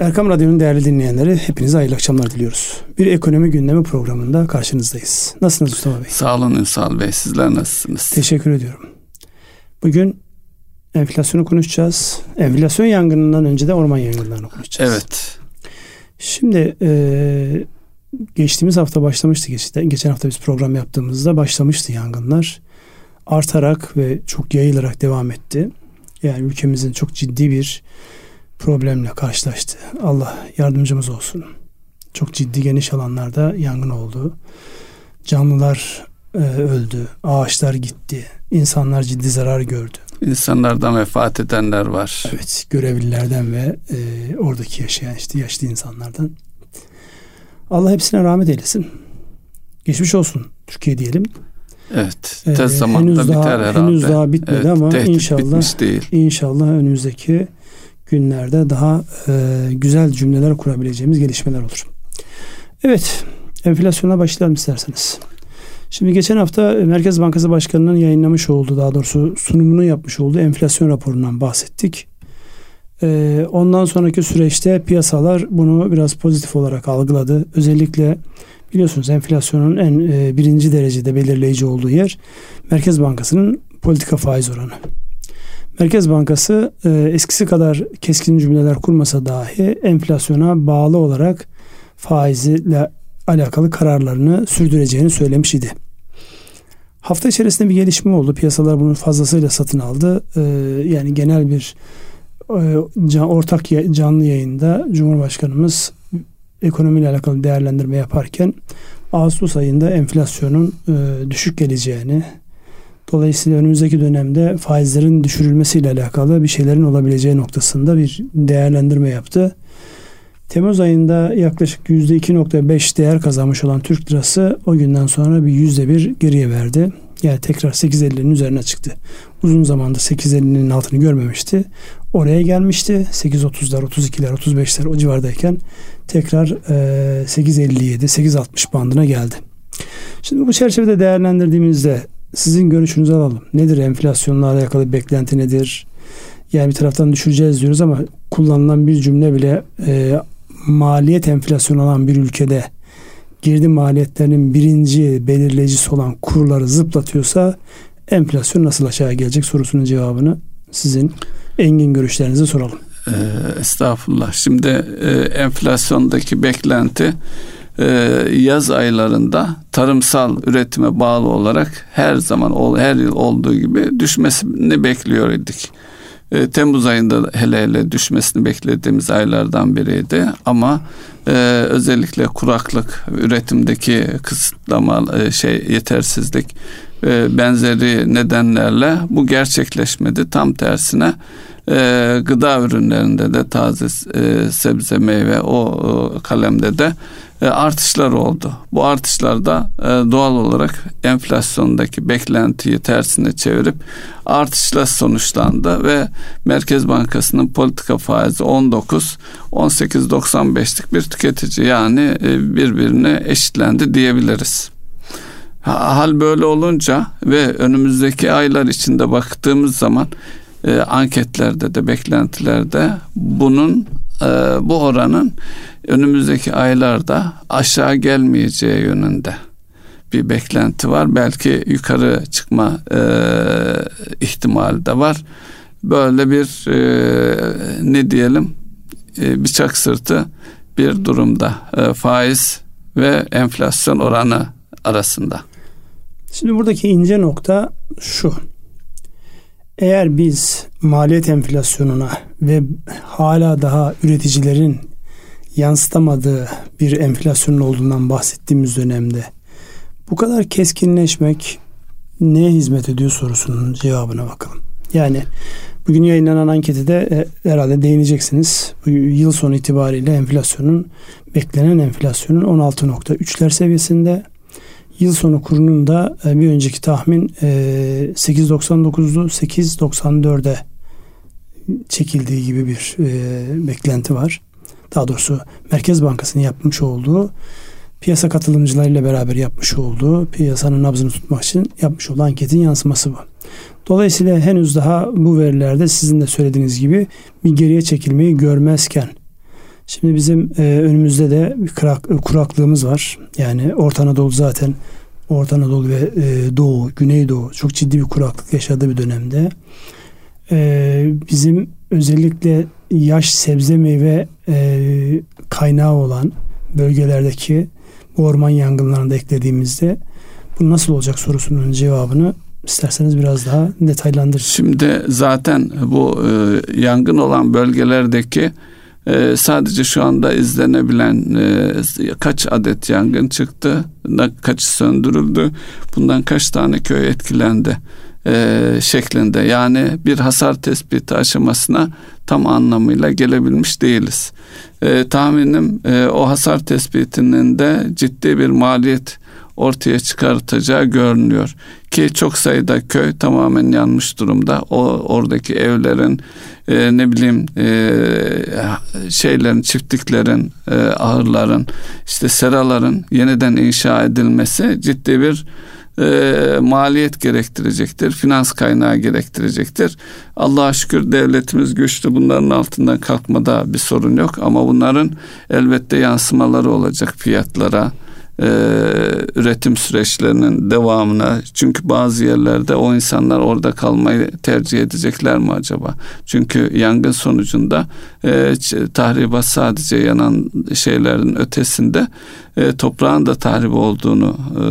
Erkam Radyo'nun değerli dinleyenleri hepinize hayırlı akşamlar diliyoruz. Bir ekonomi gündemi programında karşınızdayız. Nasılsınız Mustafa Bey? Sağ olun Ünsal Bey. Sizler nasılsınız? Teşekkür ediyorum. Bugün enflasyonu konuşacağız. Enflasyon yangınından önce de orman yangınlarını konuşacağız. Evet. Şimdi e, geçtiğimiz hafta başlamıştı. Geçen hafta biz program yaptığımızda başlamıştı yangınlar. Artarak ve çok yayılarak devam etti. Yani ülkemizin çok ciddi bir problemle karşılaştı. Allah yardımcımız olsun. Çok ciddi geniş alanlarda yangın oldu. Canlılar e, öldü, ağaçlar gitti, insanlar ciddi zarar gördü. İnsanlardan vefat edenler var. Evet, görevlilerden ve e, oradaki yaşayan işte yaşlı insanlardan. Allah hepsine rahmet eylesin. Geçmiş olsun Türkiye diyelim. Evet. Tez ee, zamanda biter daha, herhalde. Henüz daha bitmedi evet, ama inşallah değil. inşallah önümüzdeki günlerde daha e, güzel cümleler kurabileceğimiz gelişmeler olur. Evet, enflasyona başlayalım isterseniz. Şimdi geçen hafta Merkez Bankası Başkanı'nın yayınlamış olduğu, daha doğrusu sunumunu yapmış olduğu enflasyon raporundan bahsettik. E, ondan sonraki süreçte piyasalar bunu biraz pozitif olarak algıladı. Özellikle biliyorsunuz enflasyonun en e, birinci derecede belirleyici olduğu yer Merkez Bankası'nın politika faiz oranı. Merkez Bankası e, eskisi kadar keskin cümleler kurmasa dahi enflasyona bağlı olarak faizle alakalı kararlarını sürdüreceğini söylemiş idi. Hafta içerisinde bir gelişme oldu. Piyasalar bunu fazlasıyla satın aldı. E, yani genel bir e, ortak canlı yayında Cumhurbaşkanımız ekonomiyle alakalı değerlendirme yaparken Ağustos ayında enflasyonun e, düşük geleceğini, Dolayısıyla önümüzdeki dönemde faizlerin düşürülmesiyle alakalı bir şeylerin olabileceği noktasında bir değerlendirme yaptı. Temmuz ayında yaklaşık %2.5 değer kazanmış olan Türk lirası o günden sonra bir %1 geriye verdi. Yani tekrar 8.50'nin üzerine çıktı. Uzun zamanda 8.50'nin altını görmemişti. Oraya gelmişti. 8.30'lar, 32'ler, 35'ler o civardayken tekrar 8.57, 8.60 bandına geldi. Şimdi bu çerçevede değerlendirdiğimizde sizin görüşünüzü alalım. Nedir enflasyonla alakalı beklenti nedir? Yani bir taraftan düşüreceğiz diyoruz ama kullanılan bir cümle bile e, maliyet enflasyonu olan bir ülkede girdi maliyetlerinin birinci belirleyicisi olan kurları zıplatıyorsa enflasyon nasıl aşağı gelecek sorusunun cevabını sizin engin görüşlerinize soralım. Ee, estağfurullah. Şimdi e, enflasyondaki beklenti yaz aylarında tarımsal üretime bağlı olarak her zaman her yıl olduğu gibi düşmesini bekliyor idik. E, Temmuz ayında hele hele düşmesini beklediğimiz aylardan biriydi ama e, özellikle kuraklık, üretimdeki kısıtlama, e, şey yetersizlik e, benzeri nedenlerle bu gerçekleşmedi. Tam tersine e, gıda ürünlerinde de taze e, sebze meyve o kalemde de e, artışlar oldu. Bu artışlarda e, doğal olarak enflasyondaki beklentiyi tersine çevirip artışla sonuçlandı ve Merkez Bankası'nın politika faizi 19 18.95'lik bir tüketici yani e, birbirine eşitlendi diyebiliriz. Hal böyle olunca ve önümüzdeki aylar içinde baktığımız zaman e, anketlerde de beklentilerde bunun e, bu oranın önümüzdeki aylarda aşağı gelmeyeceği yönünde bir beklenti var. Belki yukarı çıkma e, ihtimali de var. Böyle bir e, ne diyelim e, bıçak sırtı bir durumda e, faiz ve enflasyon oranı arasında. Şimdi buradaki ince nokta şu. Eğer biz maliyet enflasyonuna ve hala daha üreticilerin yansıtamadığı bir enflasyonun olduğundan bahsettiğimiz dönemde bu kadar keskinleşmek neye hizmet ediyor sorusunun cevabına bakalım. Yani bugün yayınlanan anketi de e, herhalde değineceksiniz. Bu yıl sonu itibariyle enflasyonun beklenen enflasyonun 16.3'ler seviyesinde Yıl sonu kurunun da e, bir önceki tahmin 8.99'du e, 8.94'e çekildiği gibi bir e, beklenti var. Daha doğrusu Merkez Bankası'nın yapmış olduğu piyasa katılımcılarıyla beraber yapmış olduğu piyasanın nabzını tutmak için yapmış olduğu anketin yansıması bu. Dolayısıyla henüz daha bu verilerde sizin de söylediğiniz gibi bir geriye çekilmeyi görmezken Şimdi bizim e, önümüzde de bir kurak, kuraklığımız var. Yani Orta Anadolu zaten Orta Anadolu ve e, Doğu, Güneydoğu çok ciddi bir kuraklık yaşadığı bir dönemde. E, bizim özellikle yaş sebze meyve e, kaynağı olan bölgelerdeki bu orman yangınlarını da eklediğimizde bu nasıl olacak sorusunun cevabını isterseniz biraz daha detaylandırın. Şimdi zaten bu e, yangın olan bölgelerdeki e, sadece şu anda izlenebilen e, kaç adet yangın çıktı, kaç söndürüldü, bundan kaç tane köy etkilendi e, şeklinde. Yani bir hasar tespiti aşamasına tam anlamıyla gelebilmiş değiliz. E, tahminim e, o hasar tespitinin de ciddi bir maliyet ortaya çıkartacağı görünüyor. Ki çok sayıda köy tamamen yanmış durumda. O oradaki evlerin e, ne bileyim e, şeylerin çiftliklerin e, ahırların işte seraların yeniden inşa edilmesi ciddi bir e, maliyet gerektirecektir. Finans kaynağı gerektirecektir. Allah'a şükür devletimiz güçlü. Bunların altından kalkmada bir sorun yok. Ama bunların elbette yansımaları olacak fiyatlara, e, üretim süreçlerinin devamına çünkü bazı yerlerde o insanlar orada kalmayı tercih edecekler mi acaba? Çünkü yangın sonucunda e, tahribat sadece yanan şeylerin ötesinde e, toprağın da tahrip olduğunu e,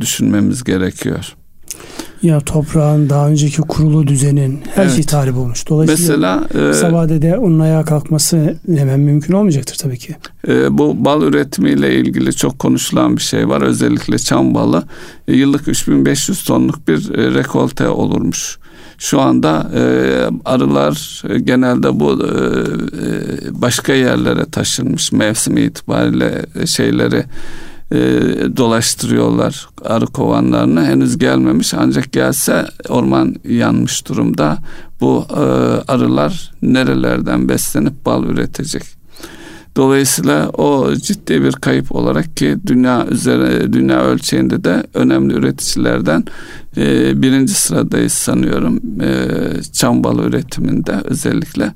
düşünmemiz gerekiyor. Ya toprağın daha önceki kurulu düzenin her evet. şey tahrip olmuş. Dolayısıyla Mesela, e, vadede onun ayağa kalkması hemen mümkün olmayacaktır tabii ki. E, bu bal üretimiyle ilgili çok konuşulan bir şey var. Özellikle çam balı. E, yıllık 3500 tonluk bir e, rekolte olurmuş. Şu anda e, arılar e, genelde bu e, e başka yerlere taşınmış mevsim itibariyle e, şeyleri e, dolaştırıyorlar arı kovanlarını. Henüz gelmemiş ancak gelse orman yanmış durumda. Bu e, arılar nerelerden beslenip bal üretecek? Dolayısıyla o ciddi bir kayıp olarak ki dünya üzerine dünya ölçeğinde de önemli üreticilerden e, birinci sıradayız sanıyorum e, çam balı üretiminde özellikle.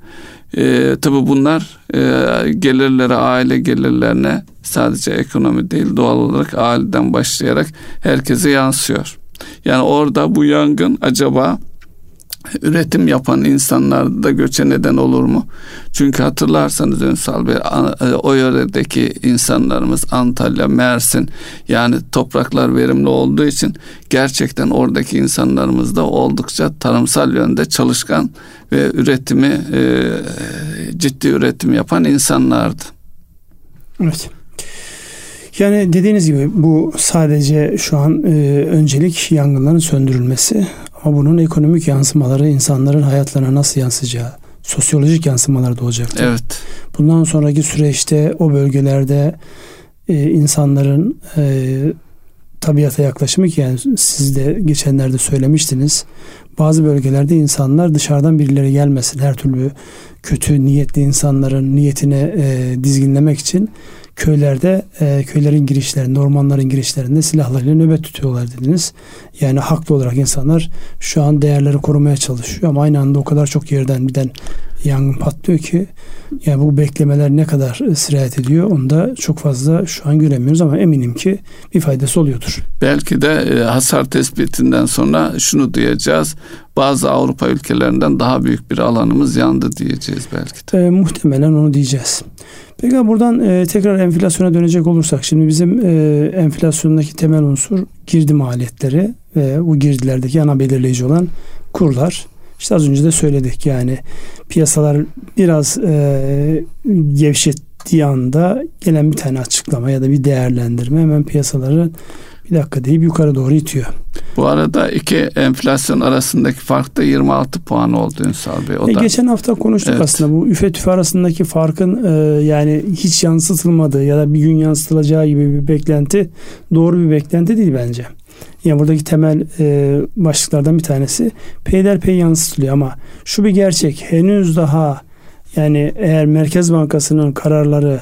E, tabii bunlar e, gelirlere, aile gelirlerine sadece ekonomi değil doğal olarak aileden başlayarak herkese yansıyor. Yani orada bu yangın acaba üretim yapan insanlarda göçe neden olur mu? Çünkü hatırlarsanız Ünsal Bey e, o yöredeki insanlarımız Antalya, Mersin yani topraklar verimli olduğu için gerçekten oradaki insanlarımız da oldukça tarımsal yönde çalışkan ve üretimi e, ciddi üretim yapan insanlardı. Evet. Yani dediğiniz gibi bu sadece şu an e, öncelik yangınların söndürülmesi ama bunun ekonomik yansımaları insanların hayatlarına nasıl yansıyacağı, sosyolojik yansımaları da olacaktır. Evet. Bundan sonraki süreçte o bölgelerde e, insanların e, tabiata yaklaşımı ki yani siz de geçenlerde söylemiştiniz. Bazı bölgelerde insanlar dışarıdan birileri gelmesin her türlü kötü niyetli insanların niyetine e, dizginlemek için köylerde e, köylerin girişlerinde, ormanların girişlerinde silahlarıyla nöbet tutuyorlar dediniz. Yani haklı olarak insanlar şu an değerleri korumaya çalışıyor ama aynı anda o kadar çok yerden birden yangın patlıyor ki yani bu beklemeler ne kadar sirayet ediyor onu da çok fazla şu an göremiyoruz ama eminim ki bir faydası oluyordur. Belki de e, hasar tespitinden sonra şunu duyacağız. Bazı Avrupa ülkelerinden daha büyük bir alanımız yandı diyeceğiz belki de. E, muhtemelen onu diyeceğiz. Peki buradan e, tekrar enflasyona dönecek olursak şimdi bizim e, enflasyondaki temel unsur girdi maliyetleri ve bu girdilerdeki ana belirleyici olan kurlar. İşte az önce de söyledik yani piyasalar biraz e, gevşettiği anda gelen bir tane açıklama ya da bir değerlendirme hemen piyasaları bir dakika deyip yukarı doğru itiyor. Bu arada iki enflasyon arasındaki fark da 26 puan oldu Ünsal Bey. O e, da... Geçen hafta konuştuk evet. aslında bu üfe tüfe arasındaki farkın e, yani hiç yansıtılmadığı ya da bir gün yansıtılacağı gibi bir beklenti doğru bir beklenti değil bence. Yani buradaki temel e, başlıklardan bir tanesi peyderpey yansıtılıyor ama şu bir gerçek henüz daha yani eğer Merkez Bankası'nın kararları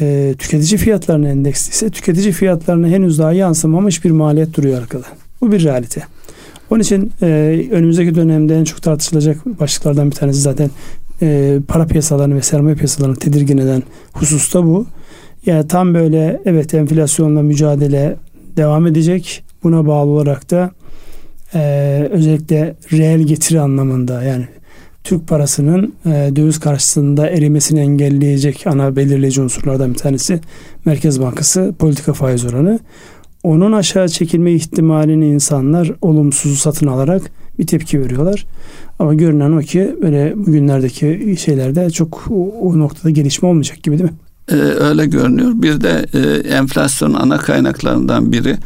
e, tüketici fiyatlarına endeksliyse tüketici fiyatlarına henüz daha yansımamış bir maliyet duruyor arkada. Bu bir realite. Onun için e, önümüzdeki dönemde en çok tartışılacak başlıklardan bir tanesi zaten e, para piyasalarını ve sermaye piyasalarını tedirgin eden husus da bu. Yani tam böyle evet enflasyonla mücadele devam edecek. Buna bağlı olarak da e, özellikle reel getiri anlamında yani Türk parasının e, döviz karşısında erimesini engelleyecek ana belirleyici unsurlardan bir tanesi Merkez Bankası politika faiz oranı. Onun aşağı çekilme ihtimalini insanlar olumsuz satın alarak bir tepki veriyorlar. Ama görünen o ki böyle bugünlerdeki şeylerde çok o, o noktada gelişme olmayacak gibi değil mi? Ee, öyle görünüyor. Bir de e, enflasyonun ana kaynaklarından biri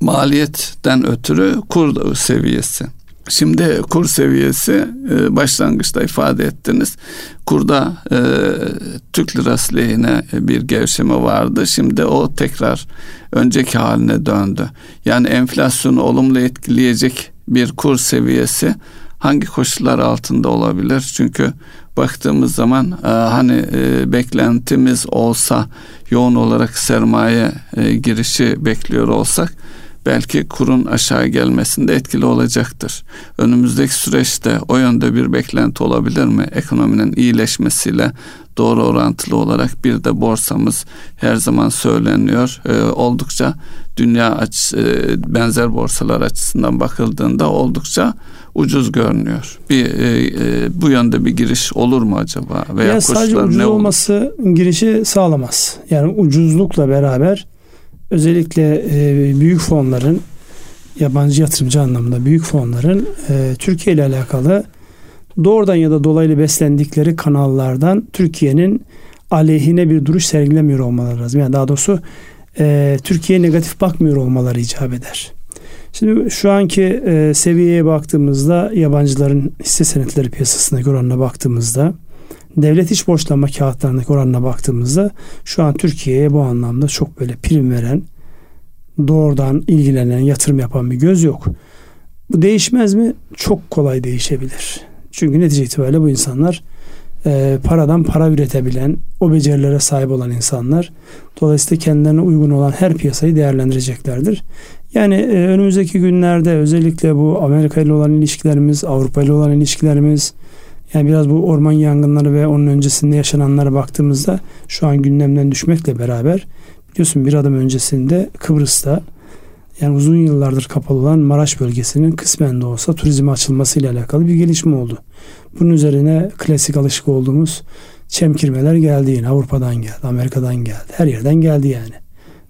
maliyetten ötürü kur seviyesi. Şimdi kur seviyesi e, başlangıçta ifade ettiniz. Kurda e, Türk lirası lehine bir gevşeme vardı. Şimdi o tekrar önceki haline döndü. Yani enflasyonu olumlu etkileyecek bir kur seviyesi hangi koşullar altında olabilir? Çünkü baktığımız zaman e, hani e, beklentimiz olsa yoğun olarak sermaye e, girişi bekliyor olsak belki kurun aşağı gelmesinde etkili olacaktır. Önümüzdeki süreçte o yönde bir beklenti olabilir mi? Ekonominin iyileşmesiyle doğru orantılı olarak bir de borsamız her zaman söyleniyor. E, oldukça dünya aç, e, benzer borsalar açısından bakıldığında oldukça ucuz görünüyor. Bir e, e, bu yönde bir giriş olur mu acaba? Veya ya sadece ucuz ne olması olur? girişi sağlamaz. Yani ucuzlukla beraber özellikle e, büyük fonların yabancı yatırımcı anlamında büyük fonların e, Türkiye ile alakalı doğrudan ya da dolaylı beslendikleri kanallardan Türkiye'nin aleyhine bir duruş sergilemiyor olmaları lazım. Yani daha doğrusu e, Türkiye'ye negatif bakmıyor olmaları icap eder. Şimdi şu anki seviyeye baktığımızda yabancıların hisse senetleri piyasasındaki oranına baktığımızda devlet iç borçlanma kağıtlarındaki oranına baktığımızda şu an Türkiye'ye bu anlamda çok böyle prim veren doğrudan ilgilenen yatırım yapan bir göz yok. Bu değişmez mi? Çok kolay değişebilir. Çünkü netice itibariyle bu insanlar e, paradan para üretebilen, o becerilere sahip olan insanlar. Dolayısıyla kendilerine uygun olan her piyasayı değerlendireceklerdir. Yani e, önümüzdeki günlerde özellikle bu Amerika ile olan ilişkilerimiz, Avrupa ile olan ilişkilerimiz, yani biraz bu orman yangınları ve onun öncesinde yaşananlara baktığımızda şu an gündemden düşmekle beraber biliyorsun bir adım öncesinde Kıbrıs'ta yani uzun yıllardır kapalı olan Maraş bölgesinin kısmen de olsa turizme açılmasıyla alakalı bir gelişme oldu. Bunun üzerine klasik alışık olduğumuz çemkirmeler geldi yine Avrupa'dan geldi, Amerika'dan geldi. Her yerden geldi yani.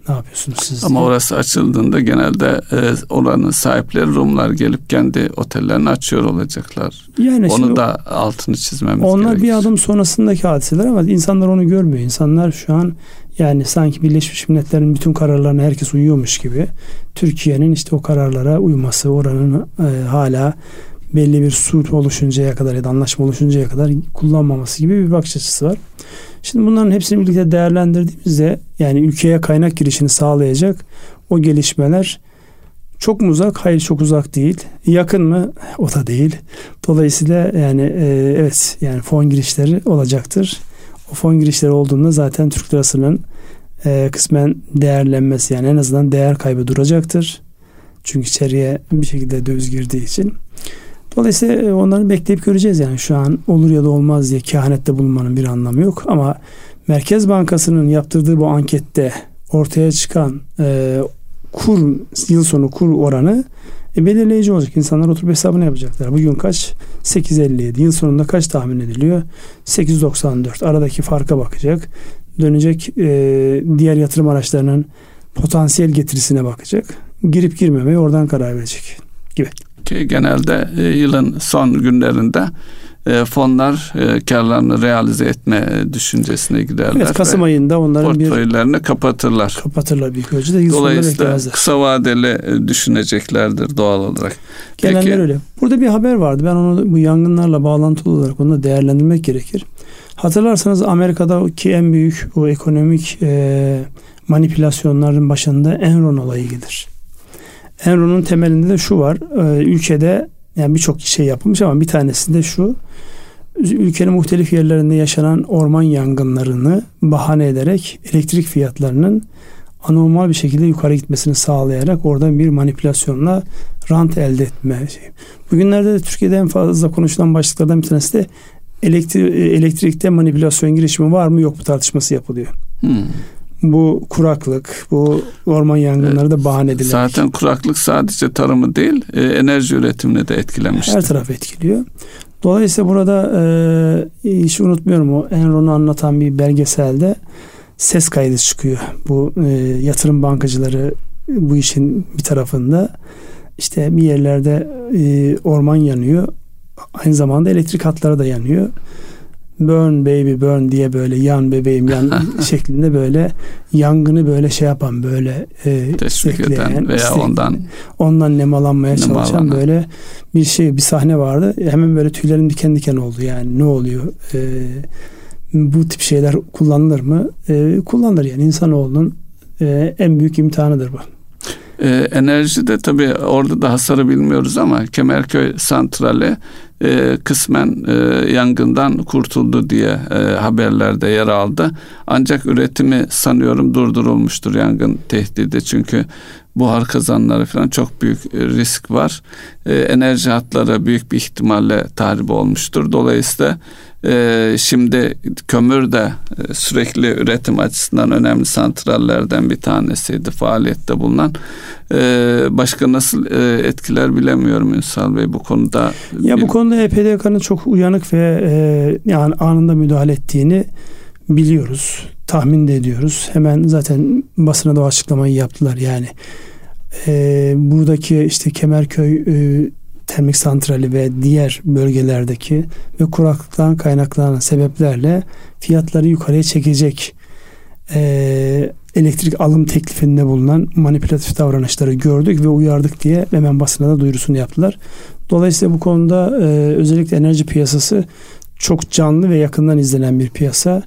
Ne yapıyorsunuz siz? Ama diye? orası açıldığında genelde e, oranın sahipleri Rumlar gelip kendi otellerini açıyor olacaklar. Yani onu da altını çizmemiz onlar gerekir. bir adım sonrasındaki hadiseler ama insanlar onu görmüyor. İnsanlar şu an yani sanki Birleşmiş Milletler'in bütün kararlarına herkes uyuyormuş gibi Türkiye'nin işte o kararlara uyması, oranın e, hala belli bir suit oluşuncaya kadar ya da anlaşma oluşuncaya kadar kullanmaması gibi bir bakış açısı var. Şimdi bunların hepsini birlikte değerlendirdiğimizde yani ülkeye kaynak girişini sağlayacak o gelişmeler çok mu uzak? Hayır çok uzak değil. Yakın mı? O da değil. Dolayısıyla yani e, evet yani fon girişleri olacaktır. O fon girişleri olduğunda zaten Türk lirasının e, kısmen değerlenmesi yani en azından değer kaybı duracaktır. Çünkü içeriye bir şekilde döviz girdiği için. Dolayısıyla e, onları bekleyip göreceğiz yani şu an olur ya da olmaz diye kehanette bulunmanın bir anlamı yok ama Merkez Bankası'nın yaptırdığı bu ankette ortaya çıkan e, kur yıl sonu kur oranı e, belirleyici olacak. İnsanlar oturup hesabını yapacaklar. Bugün kaç? 8.57. Yıl sonunda kaç tahmin ediliyor? 8.94. Aradaki farka bakacak. Dönecek e, diğer yatırım araçlarının potansiyel getirisine bakacak. Girip girmemeye oradan karar verecek gibi ki genelde e, yılın son günlerinde e, fonlar e, karlarını realize etme düşüncesine giderler. Evet, Kasım ayında onların portföylerini bir kapatırlar. Kapatırlar bir ölçüde. Dolayısıyla kısa vadeli düşüneceklerdir doğal olarak. Gelenler Peki, öyle. Burada bir haber vardı. Ben onu bu yangınlarla bağlantılı olarak onu da değerlendirmek gerekir. Hatırlarsanız Amerika'daki en büyük bu ekonomik e, manipülasyonların başında Enron olayı gelir. Enron'un temelinde de şu var. E, ülkede yani birçok şey yapılmış ama bir tanesinde şu. Ülkenin muhtelif yerlerinde yaşanan orman yangınlarını bahane ederek elektrik fiyatlarının anormal bir şekilde yukarı gitmesini sağlayarak oradan bir manipülasyonla rant elde etme. Şey. Bugünlerde de Türkiye'de en fazla konuşulan başlıklardan bir tanesi de elektri- elektrikte manipülasyon girişimi var mı yok mu tartışması yapılıyor. Hmm. Bu kuraklık, bu orman yangınları da bahane edilerek. Zaten kuraklık sadece tarımı değil, e, enerji üretimini de etkilemişti. Her taraf etkiliyor. Dolayısıyla burada e, hiç unutmuyorum o Enron'u anlatan bir belgeselde ses kaydı çıkıyor. Bu e, yatırım bankacıları bu işin bir tarafında işte bir yerlerde e, orman yanıyor. Aynı zamanda elektrik hatları da yanıyor. Burn baby burn diye böyle yan bebeğim yan şeklinde böyle yangını böyle şey yapan böyle e, Teşvik eden veya ondan ondan nemalanmaya çalışan Nemalanan. böyle bir şey bir sahne vardı. Hemen böyle tüylerim diken diken oldu yani ne oluyor? Ee, bu tip şeyler kullanılır mı? Ee, kullanılır yani insanoğlunun e, en büyük imtihanıdır bu. Ee, enerji de tabii orada da hasarı bilmiyoruz ama Kemerköy santrali e, kısmen e, yangından kurtuldu diye e, haberlerde yer aldı. Ancak üretimi sanıyorum durdurulmuştur yangın tehdidi çünkü buhar kazanları falan çok büyük e, risk var. E, enerji hatları büyük bir ihtimalle tahrip olmuştur. Dolayısıyla e, şimdi kömür de e, sürekli üretim açısından önemli santrallerden bir tanesiydi faaliyette bulunan. E, başka nasıl e, etkiler bilemiyorum Ünsal Bey bu konuda. Ya bu konuda EPDK'nın çok uyanık ve e, yani anında müdahale ettiğini biliyoruz. Tahmin de ediyoruz. Hemen zaten basına da açıklamayı yaptılar. Yani e, buradaki işte Kemerköy e, termik santrali ve diğer bölgelerdeki ve kuraklıktan kaynaklanan sebeplerle fiyatları yukarıya çekecek e, elektrik alım teklifinde bulunan manipülatif davranışları gördük ve uyardık diye hemen basına da duyurusunu yaptılar. Dolayısıyla bu konuda e, özellikle enerji piyasası çok canlı ve yakından izlenen bir piyasa.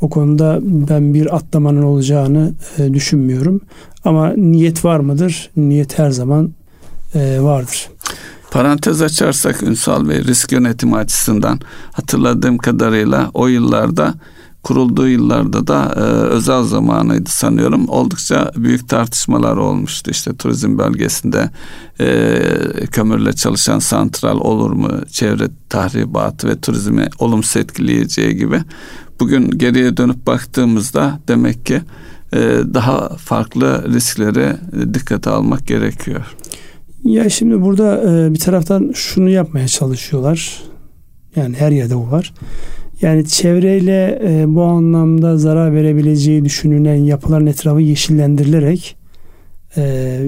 O konuda ben bir atlamanın olacağını e, düşünmüyorum. Ama niyet var mıdır? Niyet her zaman e, vardır. Parantez açarsak Ünsal Bey risk yönetimi açısından hatırladığım kadarıyla o yıllarda kurulduğu yıllarda da e, özel zamanıydı sanıyorum. Oldukça büyük tartışmalar olmuştu. İşte turizm bölgesinde e, kömürle çalışan santral olur mu? Çevre tahribatı ve turizmi olumsuz etkileyeceği gibi. Bugün geriye dönüp baktığımızda demek ki e, daha farklı riskleri dikkate almak gerekiyor. Ya şimdi burada e, bir taraftan şunu yapmaya çalışıyorlar. Yani her yerde bu var. Yani çevreyle e, bu anlamda zarar verebileceği düşünülen yapıların etrafı yeşillendirilerek e,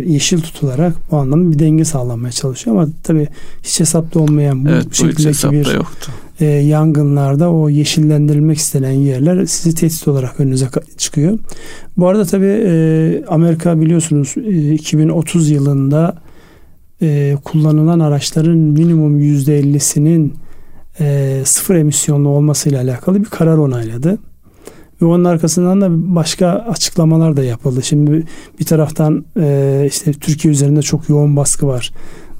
yeşil tutularak bu anlamda bir denge sağlanmaya çalışıyor ama tabii hiç hesapta olmayan bu Evet şekildeki bir yoktu. e, yangınlarda o yeşillendirilmek istenen yerler sizi tehdit olarak önünüze çıkıyor. Bu arada tabii e, Amerika biliyorsunuz e, 2030 yılında e, kullanılan araçların minimum %50'sinin e, sıfır emisyonlu olmasıyla alakalı bir karar onayladı. Ve onun arkasından da başka açıklamalar da yapıldı. Şimdi bir taraftan e, işte Türkiye üzerinde çok yoğun baskı var.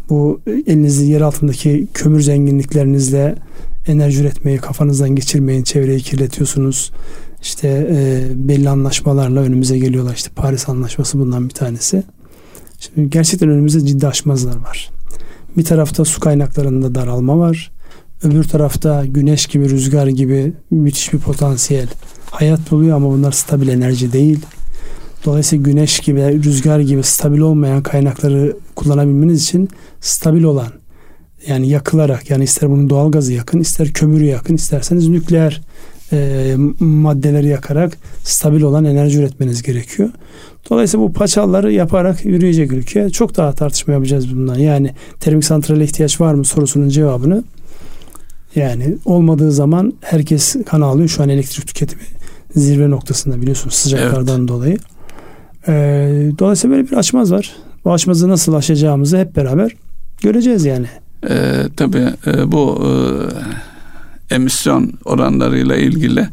Bu elinizde yer altındaki kömür zenginliklerinizle enerji üretmeyi kafanızdan geçirmeyin. Çevreyi kirletiyorsunuz. İşte e, belli anlaşmalarla önümüze geliyorlar. İşte Paris Anlaşması bundan bir tanesi. Şimdi gerçekten önümüzde ciddi aşmazlar var. Bir tarafta su kaynaklarında daralma var. Öbür tarafta güneş gibi, rüzgar gibi müthiş bir potansiyel hayat buluyor ama bunlar stabil enerji değil. Dolayısıyla güneş gibi, rüzgar gibi stabil olmayan kaynakları kullanabilmeniz için stabil olan yani yakılarak yani ister bunun doğal gazı yakın, ister kömürü yakın, isterseniz nükleer e, maddeleri yakarak stabil olan enerji üretmeniz gerekiyor. Dolayısıyla bu paçalları yaparak yürüyecek ülke. Çok daha tartışma yapacağız bundan. Yani termik santrale ihtiyaç var mı sorusunun cevabını yani olmadığı zaman herkes kan ağlıyor. Şu an elektrik tüketimi zirve noktasında biliyorsunuz sıcaklardan dolayı. Ee, dolayısıyla böyle bir açmaz var. Bu açmazı nasıl aşacağımızı hep beraber göreceğiz yani. Ee, tabii e, bu e, emisyon oranlarıyla ilgili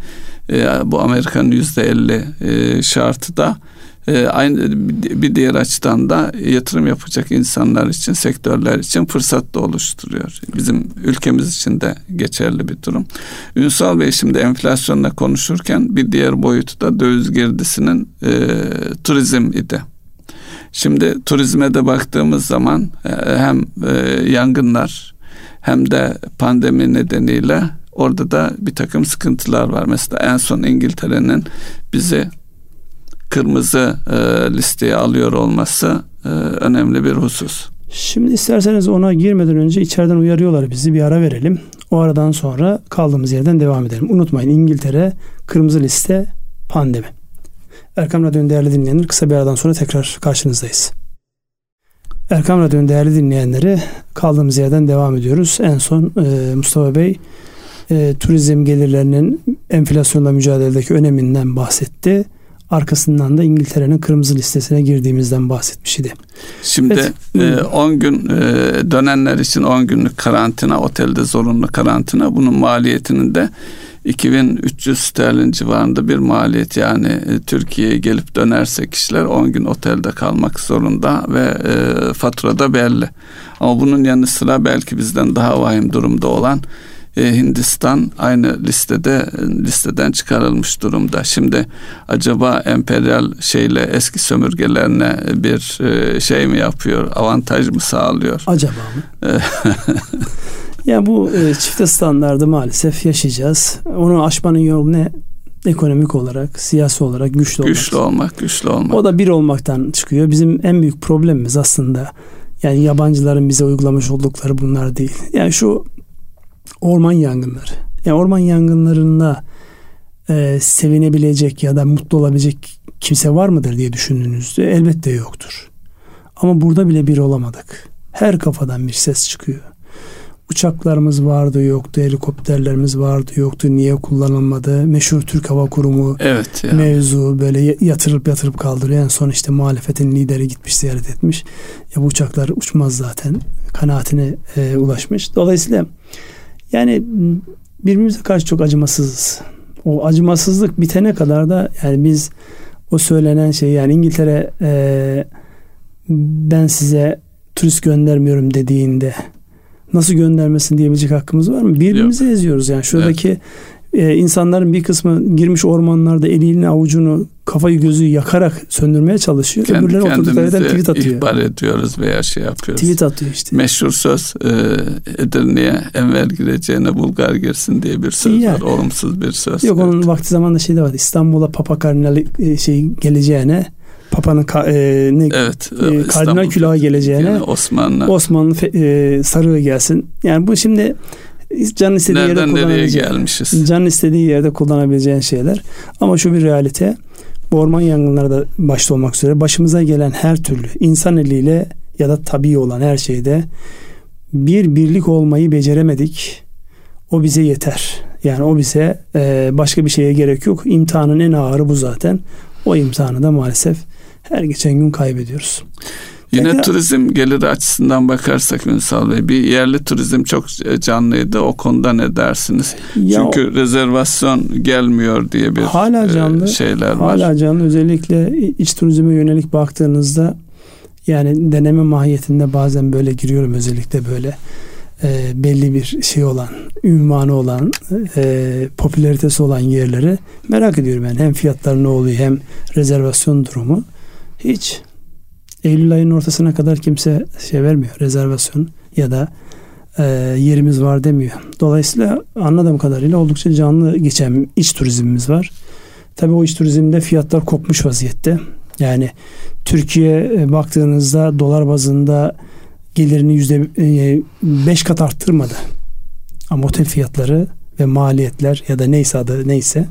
e, bu Amerika'nın yüzde elli e, şartı da e, aynı bir diğer açıdan da yatırım yapacak insanlar için, sektörler için fırsat da oluşturuyor. Bizim ülkemiz için de geçerli bir durum. Ünsal Bey şimdi enflasyonla konuşurken bir diğer boyutu da döviz girdisinin e, turizm idi. Şimdi turizme de baktığımız zaman e, hem e, yangınlar hem de pandemi nedeniyle orada da bir takım sıkıntılar var. Mesela en son İngiltere'nin bizi kırmızı e, listeye alıyor olması e, önemli bir husus. Şimdi isterseniz ona girmeden önce içeriden uyarıyorlar bizi bir ara verelim. O aradan sonra kaldığımız yerden devam edelim. Unutmayın İngiltere kırmızı liste pandemi. Erkam Radyo'nun değerli dinleyenler kısa bir aradan sonra tekrar karşınızdayız. Erkam Radyo'nun değerli dinleyenleri kaldığımız yerden devam ediyoruz. En son e, Mustafa Bey e, turizm gelirlerinin enflasyonla mücadeledeki öneminden bahsetti. Arkasından da İngiltere'nin kırmızı listesine girdiğimizden bahsetmiş idi. Şimdi 10 evet. e, gün e, dönenler için 10 günlük karantina, otelde zorunlu karantina bunun maliyetinin de 2300 sterlin civarında bir maliyet yani e, Türkiye'ye gelip dönerse kişiler 10 gün otelde kalmak zorunda ve e, faturada belli. Ama bunun yanı sıra belki bizden daha vahim durumda olan e, Hindistan aynı listede listeden çıkarılmış durumda. Şimdi acaba emperyal şeyle eski sömürgelerine bir e, şey mi yapıyor, avantaj mı sağlıyor? Acaba mı? ya bu e, çifte standardı maalesef yaşayacağız. Onu aşmanın yolu ne? Ekonomik olarak, siyasi olarak güçlü olmak. Güçlü olmak, güçlü olmak. O da bir olmaktan çıkıyor. Bizim en büyük problemimiz aslında yani yabancıların bize uygulamış oldukları bunlar değil. Yani şu orman yangınları. Yani orman yangınlarında e, sevinebilecek ya da mutlu olabilecek kimse var mıdır diye düşündüğünüzde elbette yoktur. Ama burada bile bir olamadık. Her kafadan bir ses çıkıyor. Uçaklarımız vardı yoktu, helikopterlerimiz vardı yoktu, niye kullanılmadı? Meşhur Türk Hava Kurumu evet ya. mevzu böyle yatırıp yatırıp kaldırıyor. En son işte muhalefetin lideri gitmiş ziyaret etmiş. Ya bu uçaklar uçmaz zaten kanaatine e, ulaşmış. Dolayısıyla yani birbirimize karşı çok acımasızız. O acımasızlık bitene kadar da yani biz o söylenen şey yani İngiltere e, ben size turist göndermiyorum dediğinde nasıl göndermesin diyebilecek hakkımız var mı? Birbirimizi Yok. eziyoruz yani. Şuradaki evet e, insanların bir kısmı girmiş ormanlarda elini avucunu kafayı gözü yakarak söndürmeye çalışıyor. Kendi Öbürleri oturdukları yerden tweet atıyor. ihbar ediyoruz veya şey yapıyoruz. Tweet atıyor işte. Meşhur söz e, Edirne'ye Enver gireceğine Bulgar girsin diye bir söz yani. var. Olumsuz bir söz. Yok evet. onun vakti zamanında şey de var. İstanbul'a Papa Kardinali e, şey geleceğine Papa'nın ka, e, ne, evet, e, kardinal külahı geleceğine yani Osmanlı Osmanlı e, sarığı gelsin. Yani bu şimdi can istediği Nereden yerde nereye gelmişiz? Can istediği yerde kullanabileceğin şeyler. Ama şu bir realite. Bu orman yangınları da başta olmak üzere başımıza gelen her türlü insan eliyle ya da tabii olan her şeyde bir birlik olmayı beceremedik. O bize yeter. Yani o bize e, başka bir şeye gerek yok. İmtihanın en ağırı bu zaten. O imtihanı da maalesef her geçen gün kaybediyoruz. Yine Peki. turizm geliri açısından bakarsak Ünsal Bey bir yerli turizm çok canlıydı. O konuda ne dersiniz? Ya Çünkü o, rezervasyon gelmiyor diye bir hala e, canlı, şeyler var. Hala canlı özellikle iç turizme yönelik baktığınızda yani deneme mahiyetinde bazen böyle giriyorum özellikle böyle e, belli bir şey olan, ünvanı olan, e, popülaritesi olan yerleri merak ediyorum yani hem fiyatlar ne oluyor hem rezervasyon durumu. Hiç Eylül ayının ortasına kadar kimse şey vermiyor rezervasyon ya da e, yerimiz var demiyor. Dolayısıyla anladığım kadarıyla oldukça canlı geçen iç turizmimiz var. Tabii o iç turizmde fiyatlar kopmuş vaziyette. Yani Türkiye e, baktığınızda dolar bazında gelirini yüzde e, beş kat arttırmadı. Ama otel fiyatları ve maliyetler ya da neyse adı neyse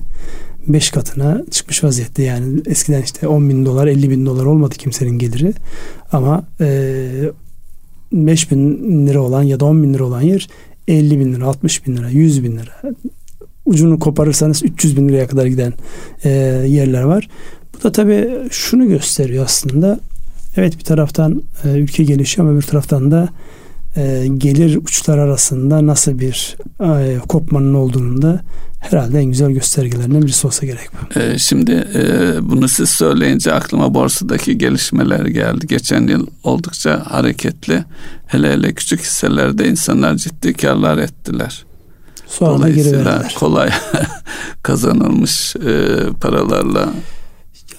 5 katına çıkmış vaziyette. Yani eskiden işte 10 bin dolar 50 bin dolar olmadı kimsenin geliri. Ama e, 5 bin lira olan ya da 10 bin lira olan yer 50 bin lira, 60 bin lira, 100 bin lira. Ucunu koparırsanız 300 bin liraya kadar giden e, yerler var. Bu da tabii şunu gösteriyor aslında. Evet bir taraftan e, ülke gelişiyor ama bir taraftan da e, gelir uçlar arasında nasıl bir e, kopmanın olduğunu da herhalde en güzel göstergelerinden birisi olsa gerek bu. E, şimdi e, bunu siz söyleyince aklıma borsadaki gelişmeler geldi. Geçen yıl oldukça hareketli. Hele hele küçük hisselerde insanlar ciddi karlar ettiler. Sonra Dolayısıyla kolay kazanılmış e, paralarla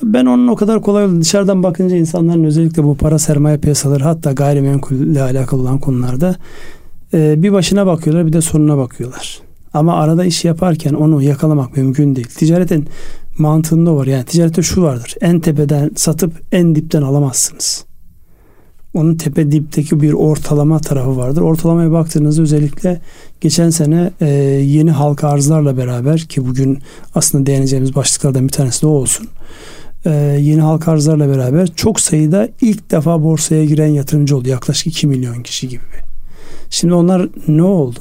ben onun o kadar kolay dışarıdan bakınca insanların özellikle bu para sermaye piyasaları hatta gayrimenkulle alakalı olan konularda e, bir başına bakıyorlar bir de sonuna bakıyorlar. Ama arada iş yaparken onu yakalamak mümkün değil. Ticaretin mantığında var. Yani ticarette şu vardır. En tepeden satıp en dipten alamazsınız. Onun tepe dipteki bir ortalama tarafı vardır. Ortalamaya baktığınızda özellikle geçen sene e, yeni halka arzlarla beraber ki bugün aslında değineceğimiz başlıklardan bir tanesi de o olsun. E, yeni halka arzlarla beraber çok sayıda ilk defa borsaya giren yatırımcı oldu. Yaklaşık 2 milyon kişi gibi. Şimdi onlar ne oldu?